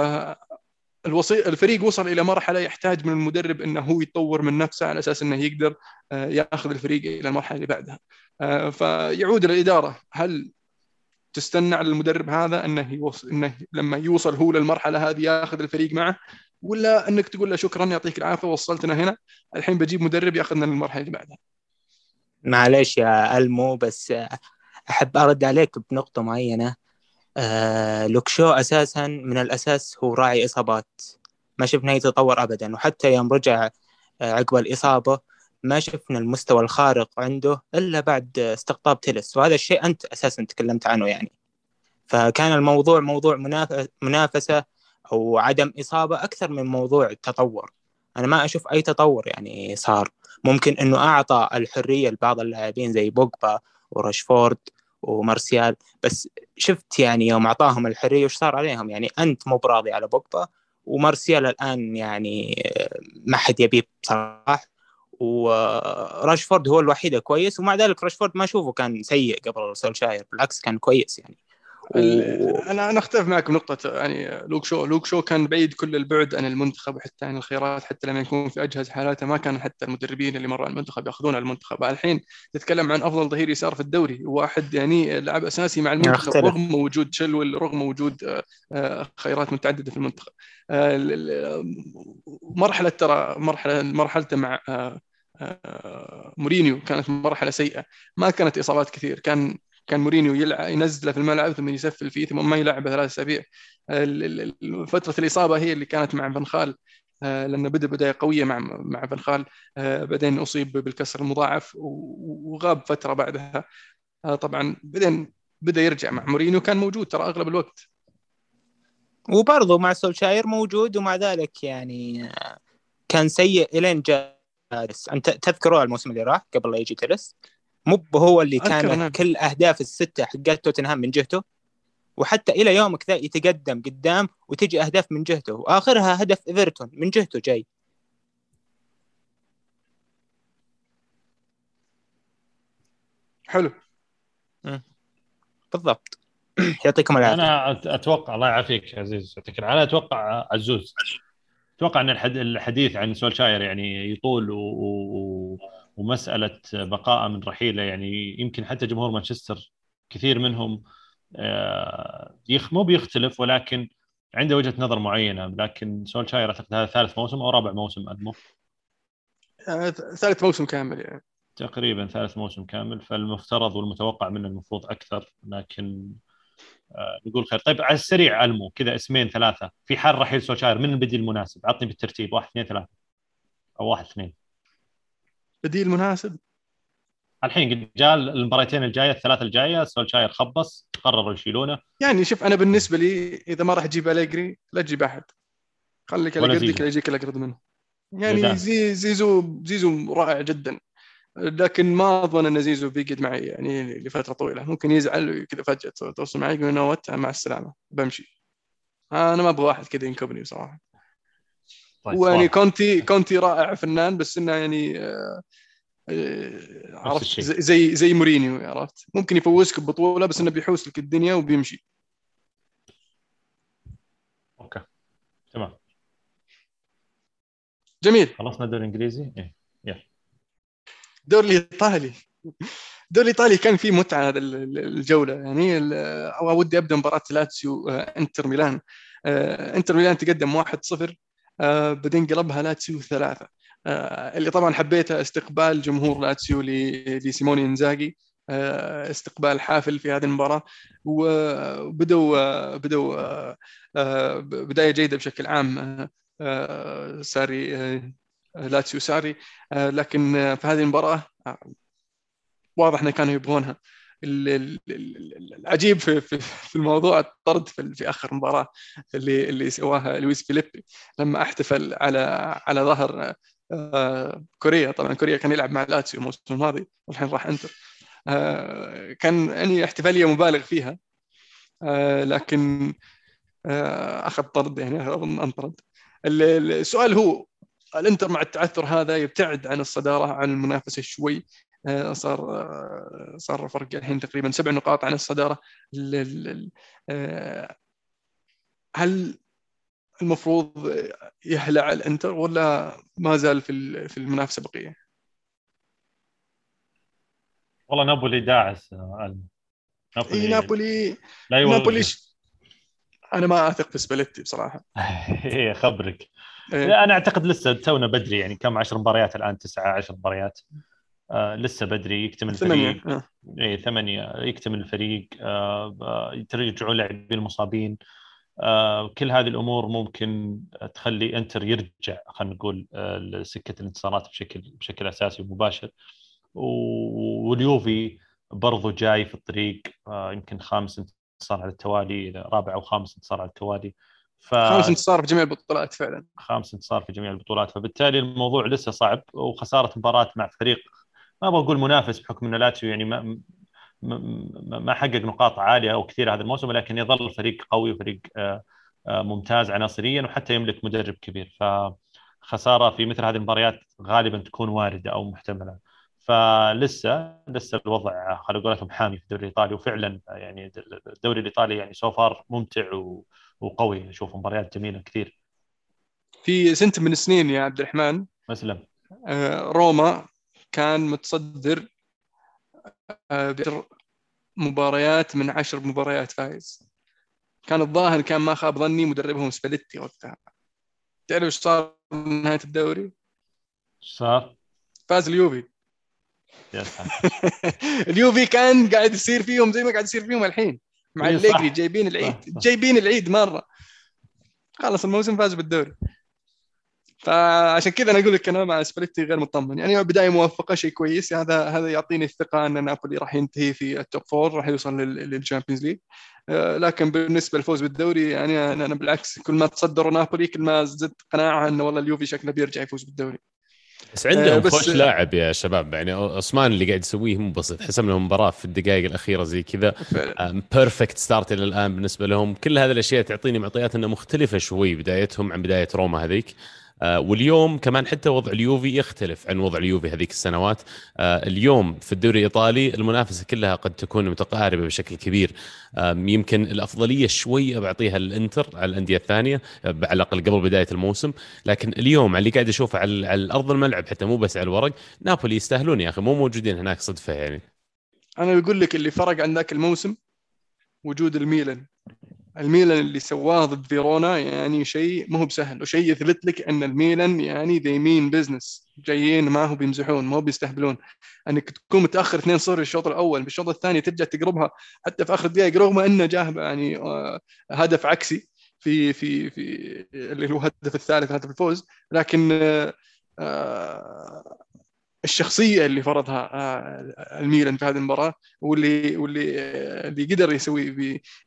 الوصي... الفريق وصل إلى مرحلة يحتاج من المدرب إنه هو يطور من نفسه على أساس إنه يقدر آه، يأخذ الفريق إلى المرحلة اللي بعدها. فيعود الاداره هل تستنى على المدرب هذا إنه يوصل إنه لما يوصل هو للمرحلة هذه يأخذ الفريق معه؟ ولا إنك تقول له شكرا يعطيك العافية وصلتنا هنا. الحين بجيب مدرب يأخذنا للمرحلة اللي بعدها. معليش يا ألمو بس أحب أرد عليك بنقطة معينة. آه لوكشو أساسا من الأساس هو راعي إصابات. ما شفنا يتطور ابدا وحتى يوم رجع آه، عقب الإصابة ما شفنا المستوى الخارق عنده إلا بعد استقطاب تلس وهذا الشيء أنت أساسا تكلمت عنه يعني. فكان الموضوع موضوع منافسة أو عدم إصابة أكثر من موضوع التطور. أنا ما أشوف أي تطور يعني صار. ممكن إنه أعطى الحرية لبعض اللاعبين زي بوجبا وراشفورد ومارسيال بس شفت يعني يوم أعطاهم الحرية وش صار عليهم؟ يعني أنت مو براضي على بوجبا ومارسيال الآن يعني ما حد يبيه بصراحة. وراشفورد هو الوحيد كويس ومع ذلك راشفورد ما أشوفه كان سيء قبل سولشاير بالعكس كان كويس يعني. أنا أنا أختلف معك بنقطة يعني لوك شو لوك شو كان بعيد كل البعد عن المنتخب وحتى عن الخيارات حتى لما يكون في اجهز حالاته ما كان حتى المدربين اللي مروا على المنتخب يأخذون المنتخب. الحين تتكلم عن أفضل ظهير يسار في الدوري واحد يعني لاعب أساسي مع المنتخب أختلف. رغم وجود شلول رغم وجود آه، آه، خيارات متعددة في المنتخب. آه، مرحلة ترى مرحلة مرحلته مع مورينيو كانت مرحلة سيئة. ما كانت إصابات كثير. كان كان مورينيو يلعب ينزله في الملعب ثم يسفل فيه ثم ما يلعبه ثلاث أسابيع. فترة الإصابة هي اللي كانت مع فنخال آه، لأنه بدا بدايه قوية مع مع فنخال آه، بعدين أصيب بالكسر المضاعف وغاب فترة بعدها. آه، طبعا بعدين بدأ يرجع مع مورينيو كان موجود ترى أغلب الوقت. وبرضه مع سولشاير موجود ومع ذلك يعني كان سيء إلين جاء أنت تذكروا الموسم اللي راح قبل لا يجي تلس مو هو اللي كان نعم. كل أهداف الستة حقت توتنهام من جهته وحتى إلى يومك ذا يتقدم قدام وتجي أهداف من جهته وآخرها هدف إيفرتون من جهته جاي. حلو. بالضبط. يعطيكم العافية. أنا أتوقع الله يعافيك يا عزيز يعطيك أنا أتوقع عزوز. أتوقع إن الحديث عن سولشاير يعني يطول و... و... ومسألة بقاء من رحيله يعني يمكن حتى جمهور مانشستر كثير منهم آه، مو بيختلف ولكن عنده وجهة نظر معينة. لكن سولشاير أعتقد هذا ثالث موسم أو رابع موسم أدمو. آه، ثالث موسم كامل يعني. تقريبا ثالث موسم كامل. فالمفترض والمتوقع منه المفروض أكثر. لكن آه نقول خير. طيب على السريع ألمو كذا اسمين ثلاثة. في حال رحيل سولشاير من البديل المناسب؟ عطني بالترتيب. واحد اثنين ثلاثة. أو واحد اثنين. بديل مناسب الحين جاء المباراتين الجاية الثلاثة الجاية سولشاير خبص قرروا يشيلونه. يعني شوف أنا بالنسبة لي إذا ما راح تجيب أليجري لا تجيب أحد. خليك أليجري يجيك الأقرب منه. يعني زي زيزو زيزو رائع جدا. لكن ما أظن أن زيزو بيقعد معي يعني لفترة طويلة. ممكن يزعل كذا فجأة توصل معي يقول no مع السلامة. بمشي. أنا ما أبغى واحد كذا ينكبني بصراحة. طيب ويعني كونتي كونتي رائع فنان بس إنه يعني آه آه، عرفت. زي- زي مورينيو عرفت؟ ممكن يفوزك ببطولة بس إنه بيحوس لك الدنيا وبيمشي. Okay. تمام. جميل. خلصنا الدوري الإنجليزي؟ إيه الدوري الإيطالي. الدوري الإيطالي كان فيه متعة هذا ال- ال- الجولة. يعني ودي أبدأ مباراة لاتسيو آه، إنتر ميلان. إنتر ميلان تقدم 1-0 آه، بعدين قلبها لاتسيو ثلاثة. آه، اللي طبعا حبيته استقبال جمهور لاتسيو لسيموني إنزاجي. آه، استقبال حافل في هذه المباراة. وبدوا بدوا بداية جيدة بشكل عام. ساري لاتسيو ساري. لكن في هذه المباراة واضح إنه كانوا يبغونها. العجيب في في في الموضوع الطرد في في آخر مباراة اللي اللي سواها لويس فيليبي لما احتفل على على ظهر آه، كوريا. طبعا كوريا كان يلعب مع لاتسيو الموسم الماضي والحين راح انتر. آه، كان يعني احتفالية مبالغ فيها آه، لكن أخذ طرد يعني أظن انطرد ال- ال- السؤال هو الإنتر مع التعثر هذا يبتعد عن الصدارة عن المنافسة شوي؟ صار آه، صار فرق الحين تقريبا سبع نقاط عن الصدارة ال- ال- ال- آه، هل المفروض يهلع الإنتر ولا ما زال في في المنافسة بقية؟ والله نابولي داعس آه،. نابولي, نابولي لا يوجه. نابولي أنا ما أثق في سباليتي بصراحة إيه خبرك إيه. أنا أعتقد لسه تونا بدري يعني كم 10 مباريات الآن تسعة 10 مباريات آه لسه بدري يكتمل ثمانية الفريق. آه. إيه ثمانية يكتمل الفريق آه آه، يرجعوا لاعبين المصابين. آه كل هذه الأمور ممكن تخلي إنتر يرجع خلينا نقول آه لسكة الانتصارات بشكل بشكل أساسي ومباشر. واليوفي برضو جاي في الطريق آه يمكن خامس انتصار على التوالي رابع أو خامس انتصار على التوالي. ف... خامس انتصار في جميع البطولات فعلا. خامس انتصار في جميع البطولات. فبالتالي الموضوع لسه صعب وخسارة مباراة مع فريق ما أبغى أقول منافس بحكم إنه لاتسيو يعني ما ما- حقق نقاط عالية أو كثيره هذا الموسم ولكن يظل فريق قوي وفريق آه، آه، ممتاز عناصريا وحتى يملك مدرب كبير. فخسارة في مثل هذه المباريات غالبا تكون واردة أو محتملة. فلسه لسه الوضع على قولتهم حامي في الدوري الإيطالي وفعلا يعني الدوري الإيطالي يعني so far ممتع و- وقوي. أشوف مباريات جميلة كثير. في سنه من السنين يا عبد الرحمن. مسلم آه، روما كان متصدر آه، بعشر مباريات من عشر مباريات فايز كان الظاهر كان ما خاب ظني مدربهم سباليتي وقتها تعرف إيش صار نهاية الدوري؟ صار؟ فاز اليوفي اليوفي كان قاعد يصير فيهم زي ما قاعد يصير فيهم الحين مع إيه،. أليجري جايبين العيد. جايبين العيد مرة خلص الموسم فاز بالدوري فعشان كذا أنا أقول لك أنا مع سباليتي غير مطمن. يعني بداية موفقه شيء كويس. هذا هذا يعطيني الثقة أن نابولي راح ينتهي في ال top four راح يوصل لل Champions League لكن بالنسبة للفوز بالدوري يعني أنا بالعكس كل ما تصدروا نابولي كل ما زدت قناعة أنه والله اليوفي شكله بيرجع يفوز بالدوري. بس عندهم آه، بس- خوش لاعب يا شباب. يعني أوسيمين اللي قاعد يسويه مو بسيط. حسم لهم مباراة في الدقائق الأخيرة زي كذا. perfect start إلى الآن بالنسبة لهم. كل هذه الأشياء تعطيني معطيات انها مختلفة شوي بدايتهم عن بداية روما هذيك. آه، واليوم كمان حتى وضع اليوفي يختلف عن وضع اليوفي هذيك السنوات. آه، اليوم في الدوري الإيطالي المنافسة كلها قد تكون متقاربة بشكل كبير. يمكن الأفضلية شوي بعطيها للانتر على الأندية الثانية آه، على الأقل قبل بداية الموسم. لكن اليوم على اللي قاعد أشوفه على على ارض الملعب حتى مو بس على الورق نابولي يستاهلون يا أخي مو موجودين هناك صدفة يعني. أنا بقول لك اللي فرق عن ذاك الموسم وجود الميلان. الميلان اللي سواه ضد فيرونا يعني شيء مو هو بسهل وشيء يثبت لك أن الميلان يعني they mean business جايين ما هو بيمزحون ما هو بيستهبلون. أنك تكون متأخر 2-0 الشوط الأول بالشوط الثاني ترجع تقربها حتى في آخر الدقائق رغم إنه جاه يعني آه، هدف عكسي في في في اللي هو الهدف الثالث هدف الفوز. لكن آه، آه، الشخصية اللي فرضها آه، الميلان في هذه المباراة واللي واللي آه، اللي قدر يسوي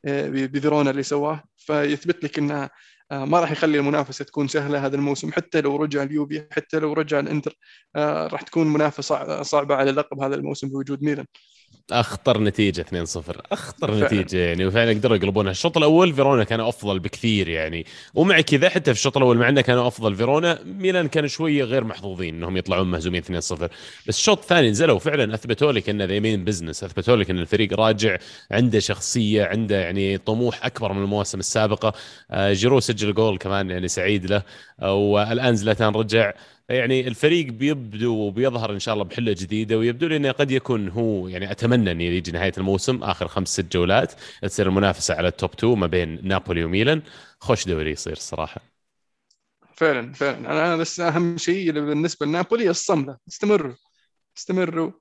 آه، بفيرونا اللي سواه. فيثبت لك انه ما راح يخلي المنافسة تكون سهلة هذا الموسم. حتى لو رجع اليوفي حتى لو رجع الإنتر راح تكون منافسة صع- صعبة على اللقب هذا الموسم بوجود ميلان. أخطر نتيجة 2-0 أخطر فعلاً. نتيجة يعني وفعلا قدروا يقلبونها. الشوط الأول فيرونا كانوا أفضل بكثير يعني. ومع كذا حتى في الشوط الأول مع إنه كانوا أفضل. فيرونا ميلان كانوا شوية غير محظوظين إنهم يطلعون مهزومين 2-0 بس الشوط الثاني نزلوا فعلا أثبتوا لك إن they mean business أثبتوا لك إن الفريق راجع عنده شخصية عنده يعني طموح أكبر من المواسم السابقة. آه، جيرو سجل جول كمان يعني سعيد له. آه، والآن زلاتان رجع. يعني الفريق بيبدو وبيظهر إن شاء الله بحلة جديدة ويبدو لي إنه قد يكون هو يعني أتمنى إنه يجي نهاية الموسم آخر خمس ست جولات تصير المنافسة على التوب 2 ما بين نابولي وميلان. خوش دوري يصير الصراحه فعلا فعلا. أنا بس أهم شيء بالنسبة لنابولي الصملة. استمروا. استمروا.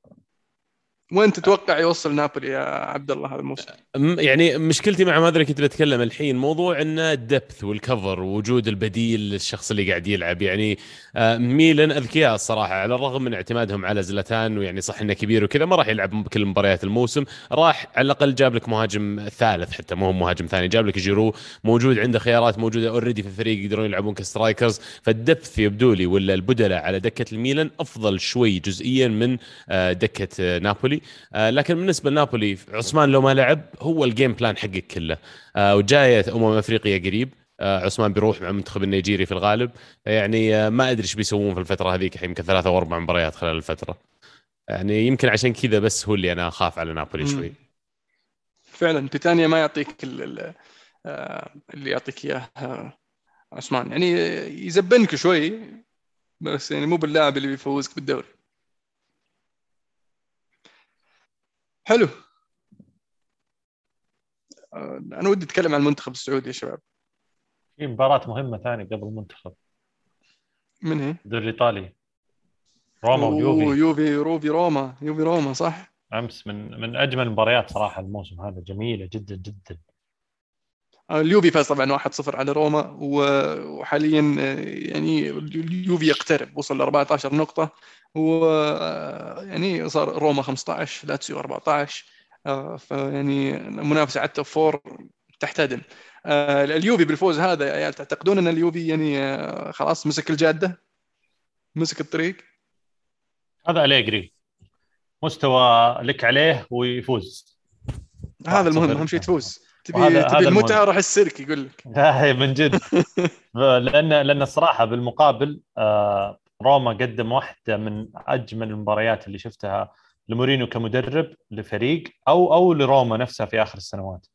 وين تتوقع يوصل نابولي يا عبد الله هذا الموسم؟ يعني مشكلتي مع هذا اللي كنت بتكلم الحين موضوع انه الدبث والكفر ووجود البديل للشخص اللي قاعد يلعب. يعني آه، ميلان أذكياء الصراحة على الرغم من اعتمادهم على زلاتان ويعني صح إنه كبير وكذا ما راح يلعب كل مباريات الموسم. راح على الأقل جاب لك مهاجم ثالث حتى مو مهاجم ثاني جاب لك جيرو موجود عنده خيارات موجودة already في الفريق يقدرون يلعبون ك strikers فال depth يبدو لي ولا البدلاء على دكة الميلان أفضل شوي جزئيا من آه، دكة آه، نابولي آه، لكن بالنسبة لنابولي أوسيمين لو ما لعب هو ال game plan حقك كله. آه، وجاية أمم أفريقيا قريب. آه، عثمان بيروح مع المنتخب النيجيري في الغالب. يعني ما أدري إيش بيسوون في الفترة هذيك يمكن ثلاثة أو أربع مباريات خلال الفترة. يعني يمكن عشان كذا بس هو اللي أنا أخاف على نابولي. شوي. فعلا بيتانيا ما يعطيك ال- ال- اللي يعطيك إياه عثمان. يعني يزبنك شوي بس يعني مو باللاعب اللي بيفوزك بالدوري. حلو. آه، أنا ودي أتكلم عن المنتخب السعودي يا شباب. في مباراة مهمة ثانية قبل المنتخب. من هي؟ الدوري الإيطالي. روما ويوفي. يوفي يوفي روما يوفي روما صح؟ أمس من من أجمل المباريات صراحة الموسم هذا. جميلة جدا جدا. اليوفي فاز طبعا 1-0 على روما وحاليا آه، يعني اليوفي يقترب وصل ل 14 نقطة و آه، يعني صار روما 15 لاتسيو 14 آه، فيعني المنافسة على ال top four تحتدم. اليوفي بالفوز هذا يا عيال تعتقدون أن اليوفي يعني خلاص مسك الجادة؟ مسك الطريق؟ هذا أليجري. مستواك عليه ويفوز. هذا المهم. أهم شيء تفوز. تبي تبي المهم. روح السيرك يقول لك. من جد. لأن لأن الصراحة بالمقابل آه، روما قدم واحدة من أجمل المباريات اللي شفتها لمورينو كمدرب لفريق أو أو لروما نفسها في آخر السنوات.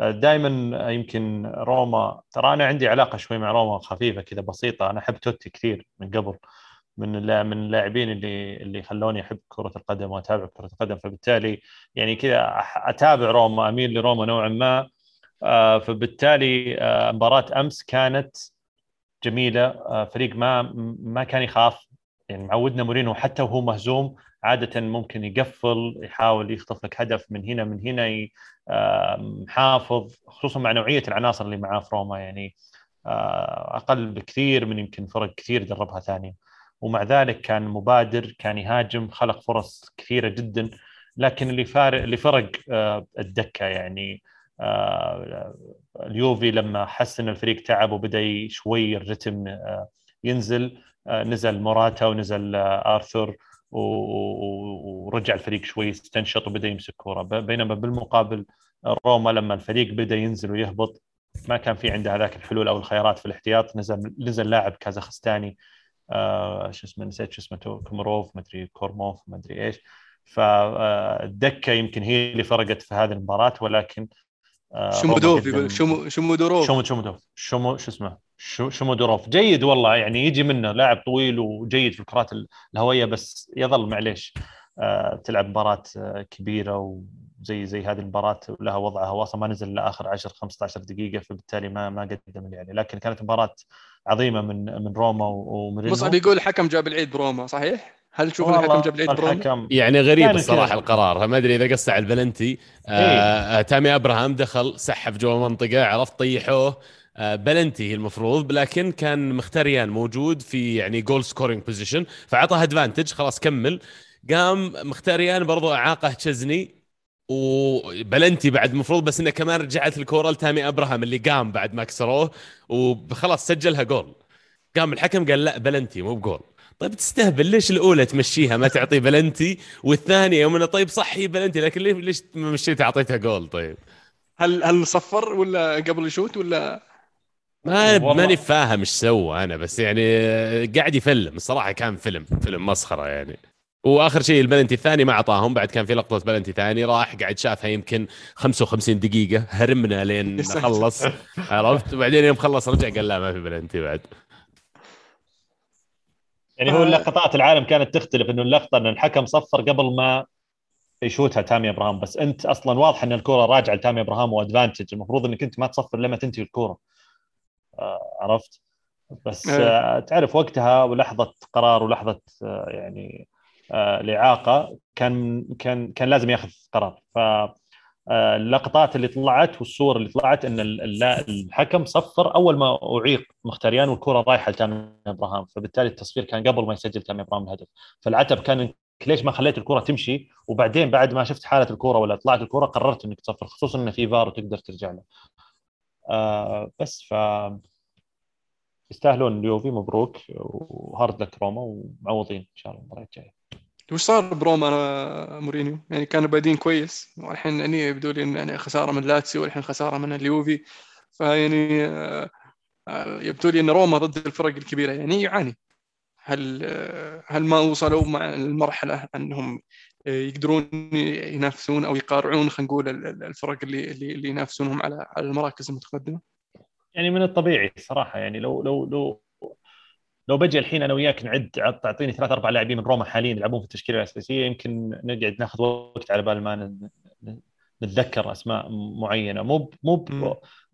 دائما يمكن روما ترى أنا عندي علاقة شوي مع روما خفيفة كذا بسيطة. أنا أحب توتي كثير من قبل. من من اللاعبين اللي اللي خلوني أحب كرة القدم وأتابع كرة القدم. فبالتالي يعني كذا أتابع روما أميل لروما نوعا ما. آه، فبالتالي آه، مباراة أمس كانت جميلة. آه، فريق ما ما كان يخاف. يعني معودنا مورينو حتى وهو مهزوم عادة ممكن يقفل يحاول يخطف لك هدف من هنا من هنا محافظ خصوصا مع نوعية العناصر اللي معاه في روما. يعني أقل بكثير من يمكن فرق كثير دربها ثانية. ومع ذلك كان مبادر كان يهاجم خلق فرص كثيرة جدا. لكن اللي فارق اللي فرق آه، الدكة يعني آه، اليوفي لما حس ان الفريق تعب وبدأ شوي الرتم آه، ينزل نزل موراتا ونزل ارثر ورجع الفريق شوي استنشط وبدأ يمسك كورة. بينما بالمقابل روما لما الفريق بدأ ينزل ويهبط ما كان في عنده هذاك الحلول أو الخيارات في الاحتياط. نزل نزل لاعب كازاخستاني شو اسمه نسيت شو اسمه كومروف ما أدري كورموف ما أدري إيش. فالدكه يمكن هي اللي فرقت في هذه المباراة ولكن آه، شمودوف روما يقول قدم- شمو شمودوروف شومو شومودوف. شومو شو اسمه شو شومودوروف. جيد والله يعني يجي منه لاعب طويل وجيد في الكرات الهوية بس يظل معليش آه، تلعب مباراة آه، كبيرة وزي زي هذه المباراة لها وضعها واصلا ما نزل إلا آخر 10 15 دقيقة فبالتالي ما ما قدم عليه لكن كانت مباراة عظيمة من من روما ومورينو مصعب يقول الحكم جاب العيد بروما صحيح؟ هل تشوف الحكم جاب العيد بروما؟ الحكم يعني غريب كان الصراحة كذا. القرار. ما أدري إذا قصه على البلنتي. آه آه تامي أبراهام دخل سحب جوا المنطقة عرفت طيحوه. آه بلنتي هي المفروض لكن كان مخيتاريان موجود في يعني goal scoring position فعطاه advantage خلاص كمل. قام مخيتاريان برضو أعاقه تشزني وبلنتي بعد المفروض بس إنه كمان رجعت الكورة لتامي أبراهام اللي قام بعد ما كسروه وخلاص سجلها جول. قام الحكم قال لا بلنتي مو بجول. طيب تستهبل ليش الأولى تمشيها ما تعطي بلنتي والثانية يوم إنه طيب صح هي بلنتي لكن ليش ليش مشيتها أعطيتها جول طيب؟ هل هل صفر ولا قبل يشوت ولا؟ ما. ماني فاهم إيش سوى أنا بس يعني قاعد يفلم. الصراحة كان فيلم فيلم مسخرة يعني. وآخر شيء البلنتي الثاني ما أعطاهم بعد كان في لقطة بلنتي ثاني راح قاعد شافها يمكن 55 دقيقة هرمنا لين. خلص عرفت؟ وبعدين يوم خلص رجع قال لا ما في بلنتي بعد. يعني هو اللقطات العالم كانت تختلف إنه اللقطة إن الحكم صفر قبل ما يشوتها تامي إبراهام بس أنت أصلا واضح إن الكره راجعة لتامي إبراهام وادفانتج المفروض إنك أنت ما تصفر لما تنتهي الكره آه عرفت؟ بس إيه. آه تعرف وقتها ولحظة قرار ولحظة آه يعني الاعاقه كان كان كان لازم ياخذ قرار. ف آه، اللقطات اللي طلعت والصور اللي طلعت إن ال- ال- الحكم صفر أول ما أعيق مختاريان والكرة رايحة لتامي إبراهام. فبالتالي التصفير كان قبل ما يسجل تامي إبراهام الهدف. فالعتب كان ليش ما خليت الكرة تمشي؟ وبعدين بعد ما شفت حالة الكرة ولا طلعت الكرة قررت إنك تصفر خصوصا انه في فار وتقدر ترجع له. آه بس ف يستاهلون اليوفي مبروك و hard luck روما ومعوضين إن شاء الله المباراة الجاية. وش صار بروما مورينيو؟ يعني كانوا بادين كويس. والحين يعني يبدو لي يعني خسارة من لاتسيو والحين خسارة من اليوفي. فيعني آه، يبدو لي إن روما ضد الفرق الكبيرة. يعني يعاني. هل آه، هل ما وصلوا مع المرحلة أنهم آه، يقدرون ينافسون أو يقارعون خلينا نقول ال- ال- الفرق اللي اللي ينافسونهم على على المراكز المتقدمة؟ يعني من الطبيعي صراحة. يعني لو لو لو لو بجي الحين أنا وياك نعد عط- تعطيني ثلاث أربع لاعبين من روما حاليا يلعبون في التشكيلة الأساسية يمكن نقعد ناخذ وقت على بال ما نتذكر أسماء معينة. مو مو.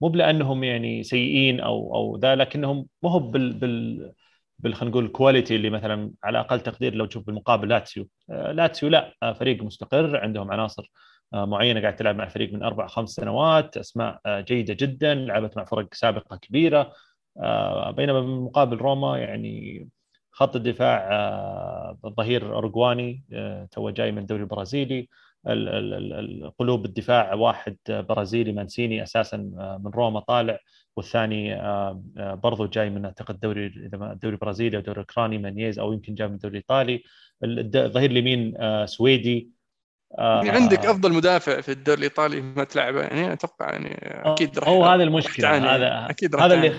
مو بلأنهم يعني سيئين أو أو ذا لكنهم مو هو بال بال بال خلينا نقول ال quality اللي مثلا على أقل تقدير لو تشوف بالمقابل لاتسيو. آه، لاتسيو لا آه، فريق مستقر عندهم عناصر آه، معينة قاعد تلعب مع الفريق من أربع خمس سنوات أسماء جيدة جدا لعبت مع فرق سابقة كبيرة. بينما بالمقابل روما يعني خط الدفاع آه، الظهير اورجواني آه، تو جاي من الدوري البرازيلي. ال- ال- ال- القلوب الدفاع واحد آه، برازيلي مانسيني أساسا آه، من روما طالع. والثاني آه، آه، برضو جاي من اعتقد ما- الدوري البرازيلي أو الدوري الأوكراني مانييز أو يمكن جاي من الدوري الإيطالي. الظهير اليمين آه، سويدي. آه، يعني عندك أفضل مدافع في الدوري الإيطالي ما تلعبه يعني أتوقع يعني أكيد راح هو هذا المشكلة. هذا أكيد هذا اللي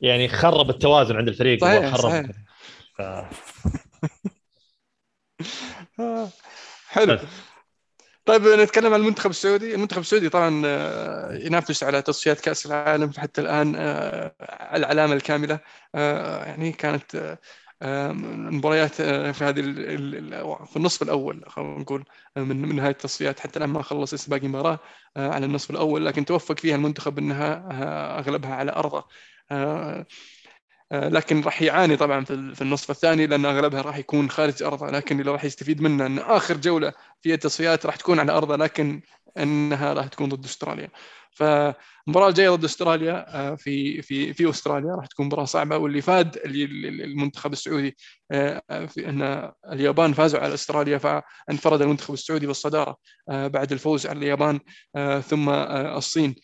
يعني خرب التوازن عند الفريق صحيح، خرب صحيح. ف... حلو. طيب نتكلم عن المنتخب السعودي. المنتخب السعودي طبعا آه، ينافس على تصفيات كأس العالم حتى الآن آه، العلامة الكاملة. آه، يعني كانت مباريات في هذه في النصف الأول خلينا نقول من من نهاية التصفيات. حتى الآن ما خلص باقي مباراة آه، على النصف الأول لكن توفق فيها المنتخب أنها آه، أغلبها على آه، لكن راح يعاني طبعا في ال- في النصف الثاني لأن أغلبها راح يكون خارج أرضه لكن اللي راح يستفيد منه إن آخر جولة في التصفيات راح تكون على أرضه لكن إنها راح تكون ضد أستراليا. فالمباراه الجايه ضد أستراليا آه، في في في أستراليا راح تكون مباراة صعبة واللي فاد المنتخب السعودي آه، في إن اليابان فازوا على أستراليا فانفرد المنتخب السعودي بالصدارة آه، بعد الفوز على اليابان آه، ثم آه، الصين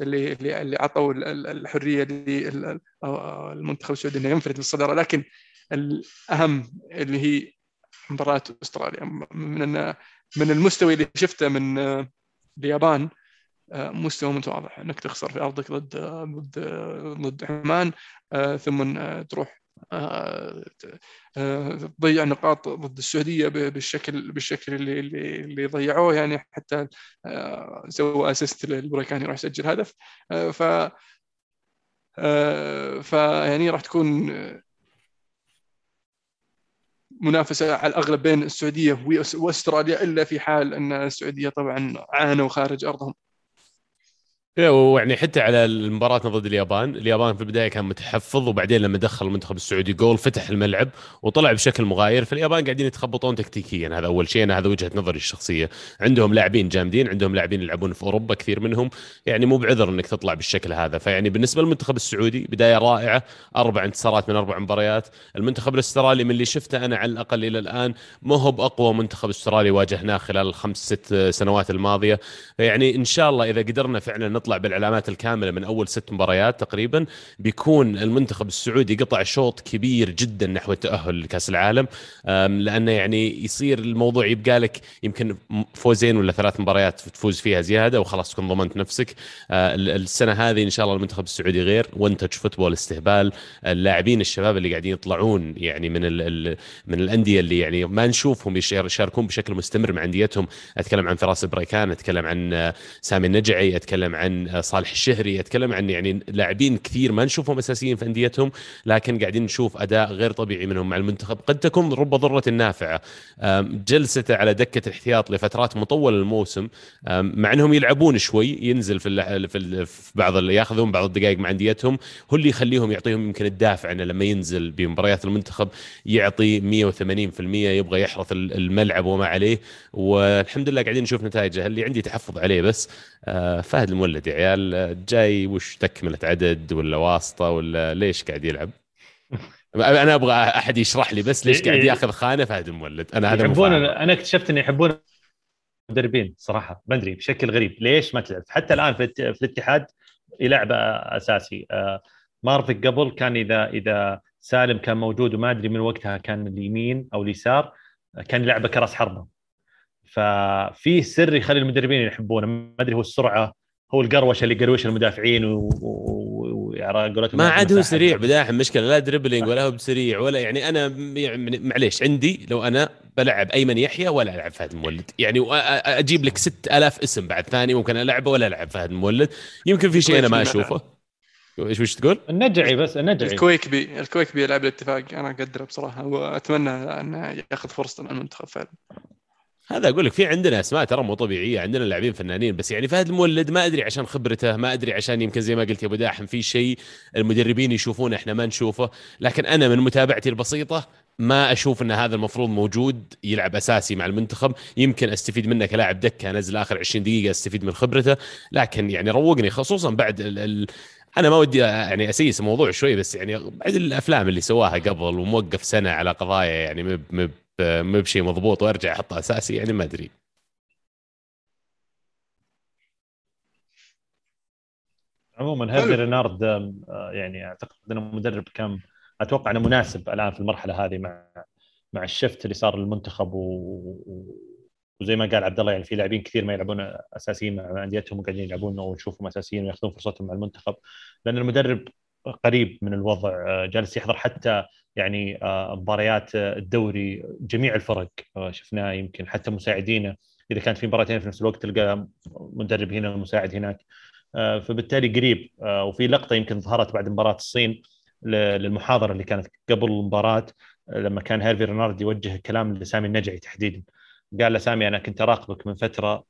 اللي اللي اللي عطوا ال- ال- الحرية للمنتخب السعودي إنه ينفرد بالصدارة. لكن الأهم اللي هي مباراة أستراليا. من من المستوى اللي شفته من آه، اليابان آه، مستوى متواضع إنك تخسر في أرضك ضد ضد ضد عمان آه، ثم آه، تروح آه، آه، تضيع نقاط ضد السعودية بالشكل بالشكل اللي اللي, اللي ضيعوه يعني حتى آه، سوى اسيست للبريكاني راح يسجل هدف. ف فيعني راح تكون منافسة على الأغلب بين السعودية وأستراليا إلا في حال أن السعودية طبعا عانوا خارج أرضهم. ويعني حتى على المباراة ضد اليابان، اليابان في البداية كان متحفظ وبعدين لما دخل المنتخب السعودي جول فتح الملعب وطلع بشكل مغاير، فاليابان قاعدين يتخبطون تكتيكيا هذا أول شيء. أنا هذا وجهة نظري الشخصية، عندهم لاعبين جامدين، عندهم لاعبين يلعبون في أوروبا كثير منهم، يعني مو بعذر إنك تطلع بالشكل هذا، فيعني بالنسبة للمنتخب السعودي بداية رائعة، أربع انتصارات من أربع مباريات، المنتخب الأسترالي من اللي شفته أنا على الأقل إلى الآن ما هو بأقوى منتخب أسترالي واجهناه خلال الخمس ست سنوات الماضية، يعني إن شاء الله إذا قدرنا فعلا نطلع بالعلامات الكاملة من أول ست مباريات تقريبا بيكون المنتخب السعودي قطع شوط كبير جدا نحو التاهل لكأس العالم. لأنه يعني يصير الموضوع يبقى لك يمكن فوزين ولا ثلاث مباريات تفوز فيها زيادة وخلاص تكون ضمنت نفسك. آه، السنة هذه إن شاء الله المنتخب السعودي غير. one touch football استهبال. اللاعبين الشباب اللي قاعدين يطلعون يعني من ال من الأندية اللي يعني ما نشوفهم يشاركون بشكل مستمر مع أنديتهم. أتكلم عن فراس بريكان أتكلم عن آه، سامي النجعي أتكلم عن آه، صالح الشهري اتكلم عن يعني لاعبين كثير ما نشوفهم أساسيين في أنديتهم لكن قاعدين نشوف أداء غير طبيعي منهم مع المنتخب. قد تكون رب ضرة نافعة. جلسته على دكة الاحتياط لفترات مطولة الموسم مع أنهم يلعبون شوي ينزل في في بعض ياخذون بعض الدقائق مع أنديتهم. هو اللي يخليهم يعطيهم يمكن الدافع إنه لما ينزل بمباريات المنتخب يعطي 180% يبغى يحرث الملعب وما عليه. والحمد لله قاعدين نشوف نتائجه. اللي عندي تحفظ عليه بس آه، فهد المولد. يا عيال جاي وش تكملة عدد ولا واسطة ولا ليش قاعد يلعب؟ أنا أبغى أحد يشرح لي بس ليش قاعد. ياخذ خانة فهد المولد أنا هذا يحبون أنا اكتشفت إنه يحبون مدربين صراحة ما أدري بشكل غريب. ليش ما تلعب؟ حتى الآن في, في الاتحاد يلعب أساسي. آه، مارفك قبل كان إذا إذا سالم كان موجود وما أدري من وقتها كان اليمين أو اليسار كان يلعبه كراس حربة. ففي سر يخلي المدربين يحبونه. ما أدري هو السرعة هو القروشه اللي يقروش المدافعين و... و... ما عاد هو سريع بداحم مشكله لا دربلينج ولا هو بسريع ولا يعني أنا يعني معليش عندي لو أنا بلعب أيمن يحيى ولا ألعب فهد المولد يعني أجيب لك 6000 اسم بعد ثاني ممكن ألعبه ولا ألعب فهد المولد يمكن في شيء أنا ما أشوفه. إيش وش تقول؟ النجعي بس النجعي. الكويكبي الكويكبي يلعب الاتفاق. أنا أقدره بصراحة وأتمنى انه يأخذ فرصته مع المنتخب فعلا. هذا أقول لك في عندنا أسماء ترى مو طبيعية عندنا لاعبين فنانين بس يعني فهد المولد ما أدري عشان خبرته ما أدري عشان يمكن زي ما قلت يا أبو داحم في شيء المدربين يشوفونه إحنا ما نشوفه لكن أنا من متابعتي البسيطة ما أشوف إن هذا المفروض موجود يلعب أساسي مع المنتخب يمكن أستفيد منه كلاعب دكة أنزل آخر 20 دقيقة أستفيد من خبرته لكن يعني روقني خصوصا بعد ال ال أنا ما ودي يعني أسيس الموضوع شوي بس يعني بعد الأفلام اللي سواها قبل وموقف سنة على قضايا يعني مب مب مو بشيء مضبوط وارجع احطه اساسي يعني ما أدري. عموما هيرفي رينارد آه، يعني أعتقد إنه مدرب كان أتوقع إنه مناسب الآن في المرحلة هذه مع مع الشفت اللي صار للمنتخب و... وزي ما قال عبد الله يعني في لاعبين كثير ما يلعبون أساسيين مع أنديتهم وقاعدين يلعبون ونشوفهم أساسيين ويأخذون فرصتهم مع المنتخب لأن المدرب قريب من الوضع آه، جالس يحضر حتى يعني آه، مباريات الدوري جميع الفرق آه، شفناه يمكن حتى مساعدينه. إذا كانت في مباراتين في نفس الوقت تلقى مدرب هنا ومساعد هناك. فبالتالي قريب. وفي لقطة يمكن ظهرت بعد مباراة الصين للمحاضرة اللي كانت قبل المباراة لما كان هيرفي رينارد يوجه كلام لسامي النجعي تحديدا. قال له سامي أنا كنت أراقبك من فترة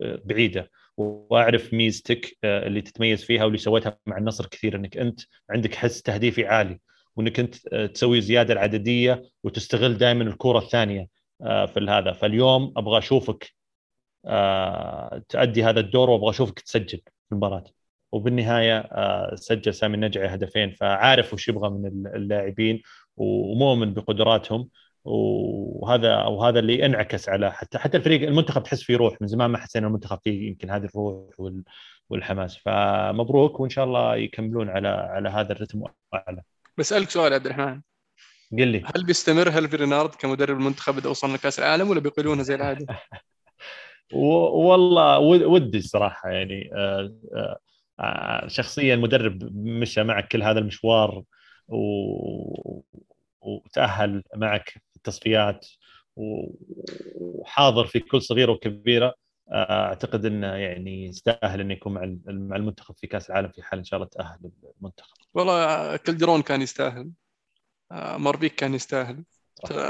بعيدة وأعرف ميزتك آه، اللي تتميز فيها واللي سويتها مع النصر كثير إنك أنت عندك حس تهديفي عالي. وإنك أنت آه، تسوي زيادة العددية وتستغل دائما الكره الثانية آه، في هذا فاليوم أبغى أشوفك تؤدي هذا الدور وأبغى أشوفك تسجل في المباراة. وبالنهاية سجل سامي النجعي هدفين فعارف وش يبغى من اللاعبين ومؤمن بقدراتهم. وهذا وهذا اللي انعكس على حتى حتى الفريق المنتخب تحس فيه روح. من زمان ما حسينا المنتخب فيه يمكن هذه الروح والحماس. فمبروك وإن شاء الله يكملون على على هذا الرتم وأعلى. بسألك سؤال عبد الرحمن. قل لي. هل بيستمر هل في رينارد كمدرب المنتخب اذا وصلنا كاس العالم ولا بيقيلونه زي العادة؟ والله ودي الصراحه يعني آه، آه، شخصيا مدرب مشى معك كل هذا المشوار وتأهل معك في التصفيات وحاضر في كل صغيرة وكبيرة. آه، أعتقد إنه يعني يستاهل إنه يكون مع مع المنتخب في كأس العالم في حال إن شاء الله تأهل المنتخب. والله كلدرون كان يستاهل. آه، مارفيك كان يستاهل.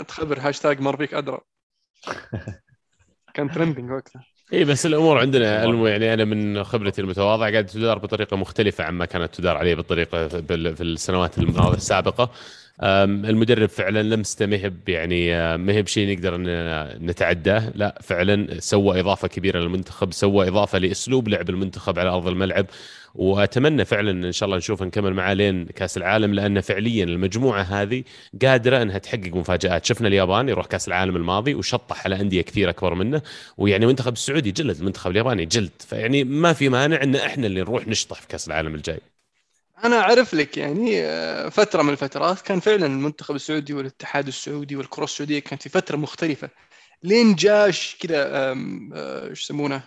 تخبر هاشتاج مارفيك أدرى. كان trending وقتها. إي بس الأمور عندنا يعني أنا من خبرتي المتواضعة قاعدة تدار بطريقة مختلفة عما كانت تدار عليه بالطريقة في السنوات السابقة. المدرب فعلا لمسته ما هي يعني ما هي بشيء نقدر نتعداه. لا فعلا سوى إضافة كبيرة للمنتخب سوى إضافة لأسلوب لعب المنتخب على أرض الملعب. وأتمنى فعلا إن شاء الله نشوف نكمل معاه لين كأس العالم لأن فعليا المجموعة هذه قادرة إنها تحقق مفاجآت. شفنا اليابان يروح كأس العالم الماضي وشطح على أندية كثير أكبر منه. ويعني المنتخب السعودي جلد المنتخب الياباني جلد. فيعني ما في مانع إن إحنا اللي نروح نشطح في كأس العالم الجاي. أنا أعرف لك يعني آه، فترة من الفترات كان فعلا المنتخب السعودي والاتحاد السعودي والكرة السعودية كانت في فترة مختلفة. لين جاش كذا آم، آه، إيش يسمونه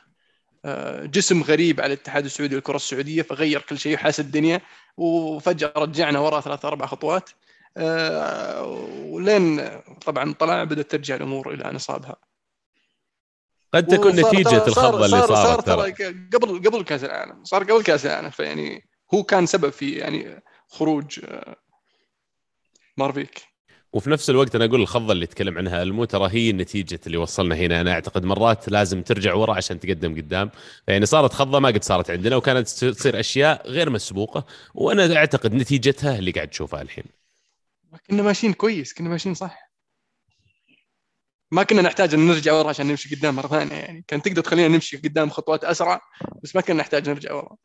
آه، جسم غريب على الاتحاد السعودي والكرة السعودية فغير كل شيء وحاس الدنيا وفجأة رجعنا ورا ثلاث أربع خطوات. ولين طبعا طلع بدأت ترجع الأمور إلى نصابها. قد تكون نتيجة صار- الخضه اللي صار صار صارت ترى. ترى قبل قبل كأس العالم صار قبل كأس العالم فيعني هو كان سبب في يعني خروج آه، مارفيك. وفي نفس الوقت أنا أقول الخضة اللي تكلم عنها المو ترى هي نتيجة اللي وصلنا هنا. أنا أعتقد مرات لازم ترجع ورا عشان تقدم قدام. يعني صارت خضة ما قد صارت عندنا وكانت تصير أشياء غير مسبوقة. وأنا أعتقد نتيجتها اللي قاعد تشوفها الحين. كنا ماشيين كويس كنا ماشيين صح. ما كنا نحتاج أن نرجع ورا عشان نمشي قدام مرة ثانية يعني. كان تقدر تخلينا نمشي قدام خطوات أسرع بس ما كنا نحتاج نرجع ورا.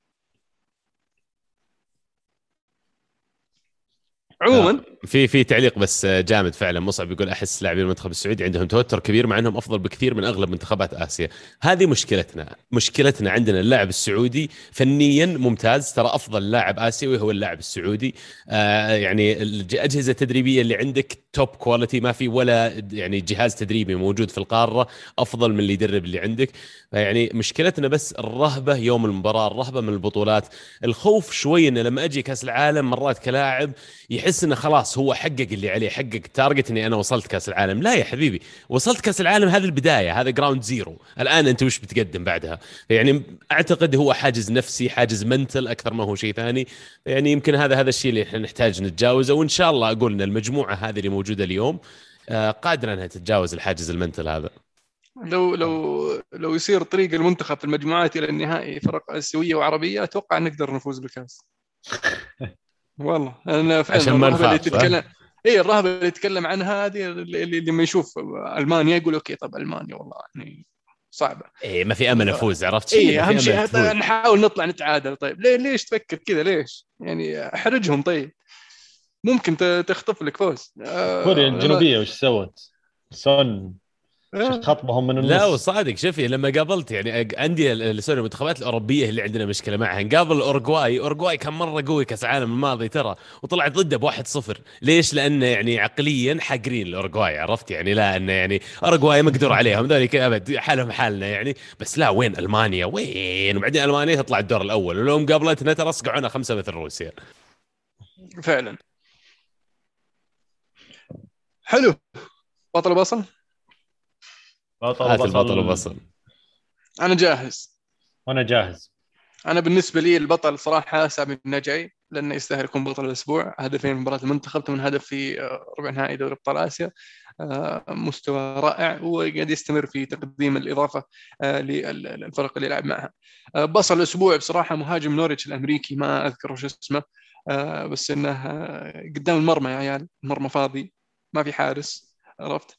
عموما. في في تعليق بس جامد فعلا. مصعب يقول أحس لاعبين المنتخب السعودي عندهم توتر كبير مع أنهم أفضل بكثير من أغلب منتخبات آسيا. هذه مشكلتنا مشكلتنا عندنا. اللاعب السعودي فنيا ممتاز ترى أفضل لاعب آسيوي هو اللاعب السعودي. آه يعني الاجهزه التدريبيه اللي عندك top quality ما في ولا يعني جهاز تدريبي موجود في القارة أفضل من اللي يدرب اللي عندك. يعني مشكلتنا بس الرهبة يوم المباراة الرهبة من البطولات. الخوف شوي انه لما أجي كأس العالم مرات كلاعب يحس إنه خلاص هو حقق اللي عليه حقق target إني أنا وصلت كأس العالم. لا يا حبيبي وصلت كأس العالم هذه البداية هذا ground zero الآن أنت وش بتقدم بعدها؟ يعني أعتقد هو حاجز نفسي حاجز mental أكثر ما هو شيء ثاني. يعني يمكن هذا هذا الشيء اللي إحنا نحتاج نتجاوزه وإن شاء الله أقول إن المجموعة هذه اللي موجودة اليوم آه، قادرة إنها تتجاوز الحاجز ال mental هذا. لو لو لو يصير طريق المنتخب في المجموعات إلى النهائي فرق اسيويه وعربية أتوقع نقدر نفوز بالكأس. والله. أنا فعلا عشان ما الرهبة اللي تتكلم اي الرهبة اللي يتكلم عنها هذه اللي اللي لما يشوف ألمانيا يقول okay طب ألمانيا والله يعني صعبة. إيه ما في أمل افوز عرفت اي أهم شيء. نحاول نطلع نتعادل. طيب ليه ليش تفكر كذا؟ ليش؟ يعني أحرجهم. طيب ممكن تخطف لك فوز. آه، كوريا الجنوبية وش سوت؟ سون. خطبهم من النص. لا وصادق شوفي لما قابلت يعني انديه ال- sorry المنتخبات الأوروبية اللي عندنا مشكلة معها نقابل اورجواي اورجواي كان مرة قوي كأس العالم الماضي ترى وطلعت ضده ب 1-0 ليش؟ لأنه يعني عقليا حاقرين الاورجواي عرفت؟ يعني لا إنه يعني اورجواي مقدور عليهم. ذولي أبد حالهم حالنا يعني. بس لا وين ألمانيا؟ وين؟ وبعدين ألمانيا تطلع الدور الأول. ولو مقابلتنا ترى صقعونا خمسة مثل روسيا. فعلا. حلو. بطل بصل بطل هات وبصل. البطل وبصل. أنا جاهز. وأنا جاهز. أنا بالنسبة لي البطل صراحة سامي النجعي لأنه يستاهل يكون بطل الأسبوع. هدفين مباراة المنتخب ثمان هدف في آه، ربع نهائي دوري أبطال آسيا. آه، مستوى رائع وقاعد يستمر في تقديم الإضافة آه، للفرق اللي يلعب معها. بصل الأسبوع بصراحة مهاجم نوريتش الأمريكي ما أذكر وش اسمه. بس إنه قدام المرمى يا عيال المرمى فاضي ما في حارس عرفت؟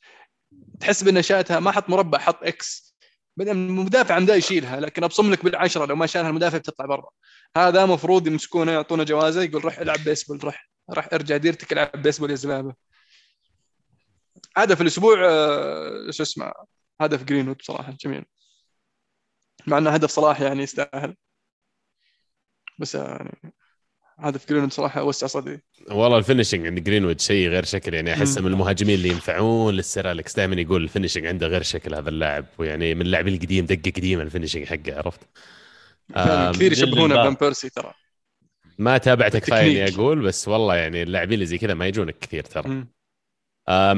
تحس بانه شاتها ما حط مربع حط إكس بعدين المدافع عنده يشيلها لكن أبصم لك بالعشرة لو ما شالها المدافع بتطلع برا. هذا مفروض يمسكونه يعطونه جوازة يقول روح العب بيسبول روح روح ارجع ديرتك العب بيسبول يا زلابة. هدف الأسبوع آه، شو اسمه هدف جرينوود بصراحه جميل. مع إنه هدف صلاح يعني يستاهل. بس يعني هدف جرينوود صراحة وسع صدري والله ال finishing عند جرينوود شيء غير شكل يعني احسه. من المهاجمين اللي ينفعون للسير أليكس دائما يقول ال finishing عنده غير شكل هذا اللاعب ويعني من اللاعبين القديم دقة قديمة ال finishing حقه عرفت؟ فعلاً آم، كثير يشبهونه. فان بيرسي ترى ما تابعته كفايه اني. أقول بس والله يعني اللاعبين اللي زي كذا ما يجونك كثير ترى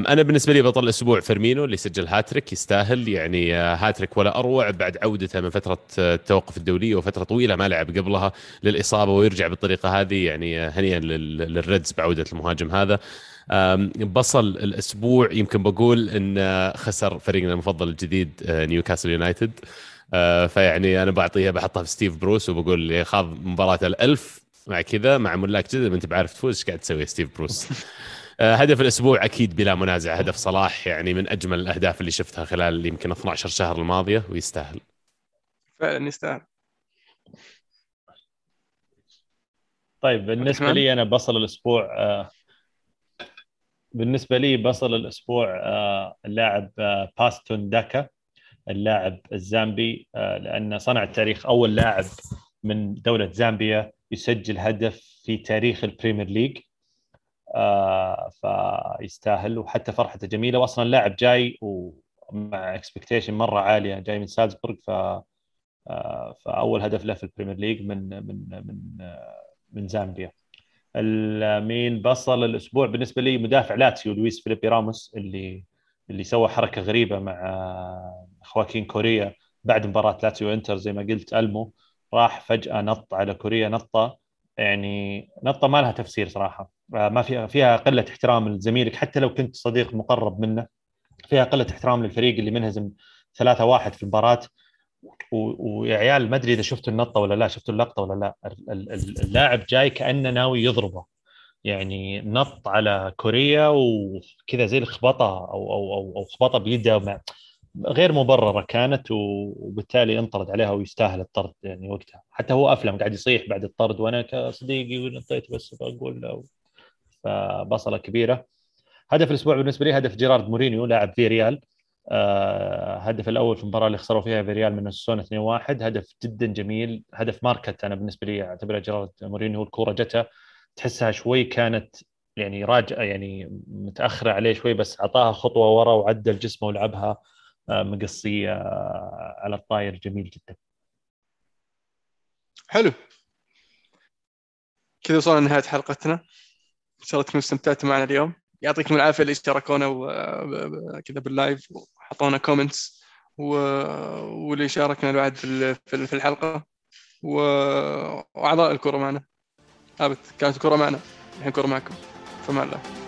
أنا بالنسبة لي بطل الأسبوع فيرمينو اللي سجل هاتريك يستاهل. يعني آه، هاتريك ولا أروع بعد عودته من فترة آه، التوقف الدوليه وفترة طويلة ما لعب قبلها للإصابة ويرجع بالطريقة هذه يعني آه، هنيئا لل- لل Reds بعودة المهاجم هذا. بصل الأسبوع يمكن بقول إن خسر فريقنا المفضل الجديد نيوكاسل يونايتد. فيعني أنا بعطيها بحطها في ستيف بروس وبقول خاض مباراة الألف مع كذا مع ملاك جدد ما أنت بعرف تفوز إيش قاعد تسوي ستيف بروس؟ هدف الأسبوع أكيد بلا منازع هدف صلاح يعني من أجمل الأهداف اللي شفتها خلال يمكن 12 شهر الماضية ويستاهل. فعلا يستاهل. طيب بالنسبة؟ لي أنا بصل الأسبوع آه، بالنسبة لي بصل الأسبوع آه، اللاعب آه، باتسون داكا اللاعب الزامبي آه، لأنه صنع التاريخ أول لاعب من دولة زامبيا يسجل هدف في تاريخ البريمير ليج. آه، فيستاهل. وحتى فرحته جميلة. واصلا اللاعب جاي ومع expectation مرة عالية جاي من سالزبورغ. ف آه، فأول هدف له في البريمير ليج من من من آه، من زامبيا. مين بصل الأسبوع بالنسبة لي مدافع لاتسيو لويس فيليبي راموس اللي اللي سوى حركة غريبة مع آه، خواكين كوريا بعد مباراة لاتسيو انتر زي ما قلت ألمو راح فجأة نط على كوريا نطة. يعني نطه ما لها تفسير صراحة. آه، ما فيها فيها قلة احترام لزميلك حتى لو كنت صديق مقرب منه فيها قلة احترام للفريق اللي منهزم 3-1 في المباراة. و- ويا عيال ما أدري إذا شفتوا النطة ولا لا شفتوا اللقطة ولا لا. ال- ال- ال- اللاعب جاي كأنه ناوي يضربه. يعني نط على كوريا وكذا زي الخبطة أو أو أو, أو خبطة بيده غير مبررة كانت وبالتالي انطرد عليها ويستاهل الطرد يعني وقتها. حتى هو افلم قاعد يصيح بعد الطرد وأنا كصديقي نطيت بس بقول له. فبصلة كبيرة. هدف الأسبوع بالنسبة لي هدف جيرارد مورينيو لاعب في ريال. آه، هدف الأول في المباراة اللي خسروا فيها في ريال من السون 2-1 هدف جدا جميل. هدف ماركت أنا بالنسبة لي أعتبره جيرارد مورينيو الكورة جتها تحسها شوي كانت يعني راجعه يعني متأخرة عليه شوي بس أعطاها خطوة ورا وعدل جسمه ولعبها. مقصية آه، على الطاير. جميل جدا. حلو. كذا وصلنا لنهاية حلقتنا. إن شاء الله تكونوا استمتعتوا معنا اليوم. يعطيكم العافية اللي اشتركونا ب- كذا بال live وحطونا comments واللي شاركنا بعد في ال- في ال- في الحلقة. وأعضاء الكرة معنا. كانت الكرة معنا. الحين الكره معكم. فما الله.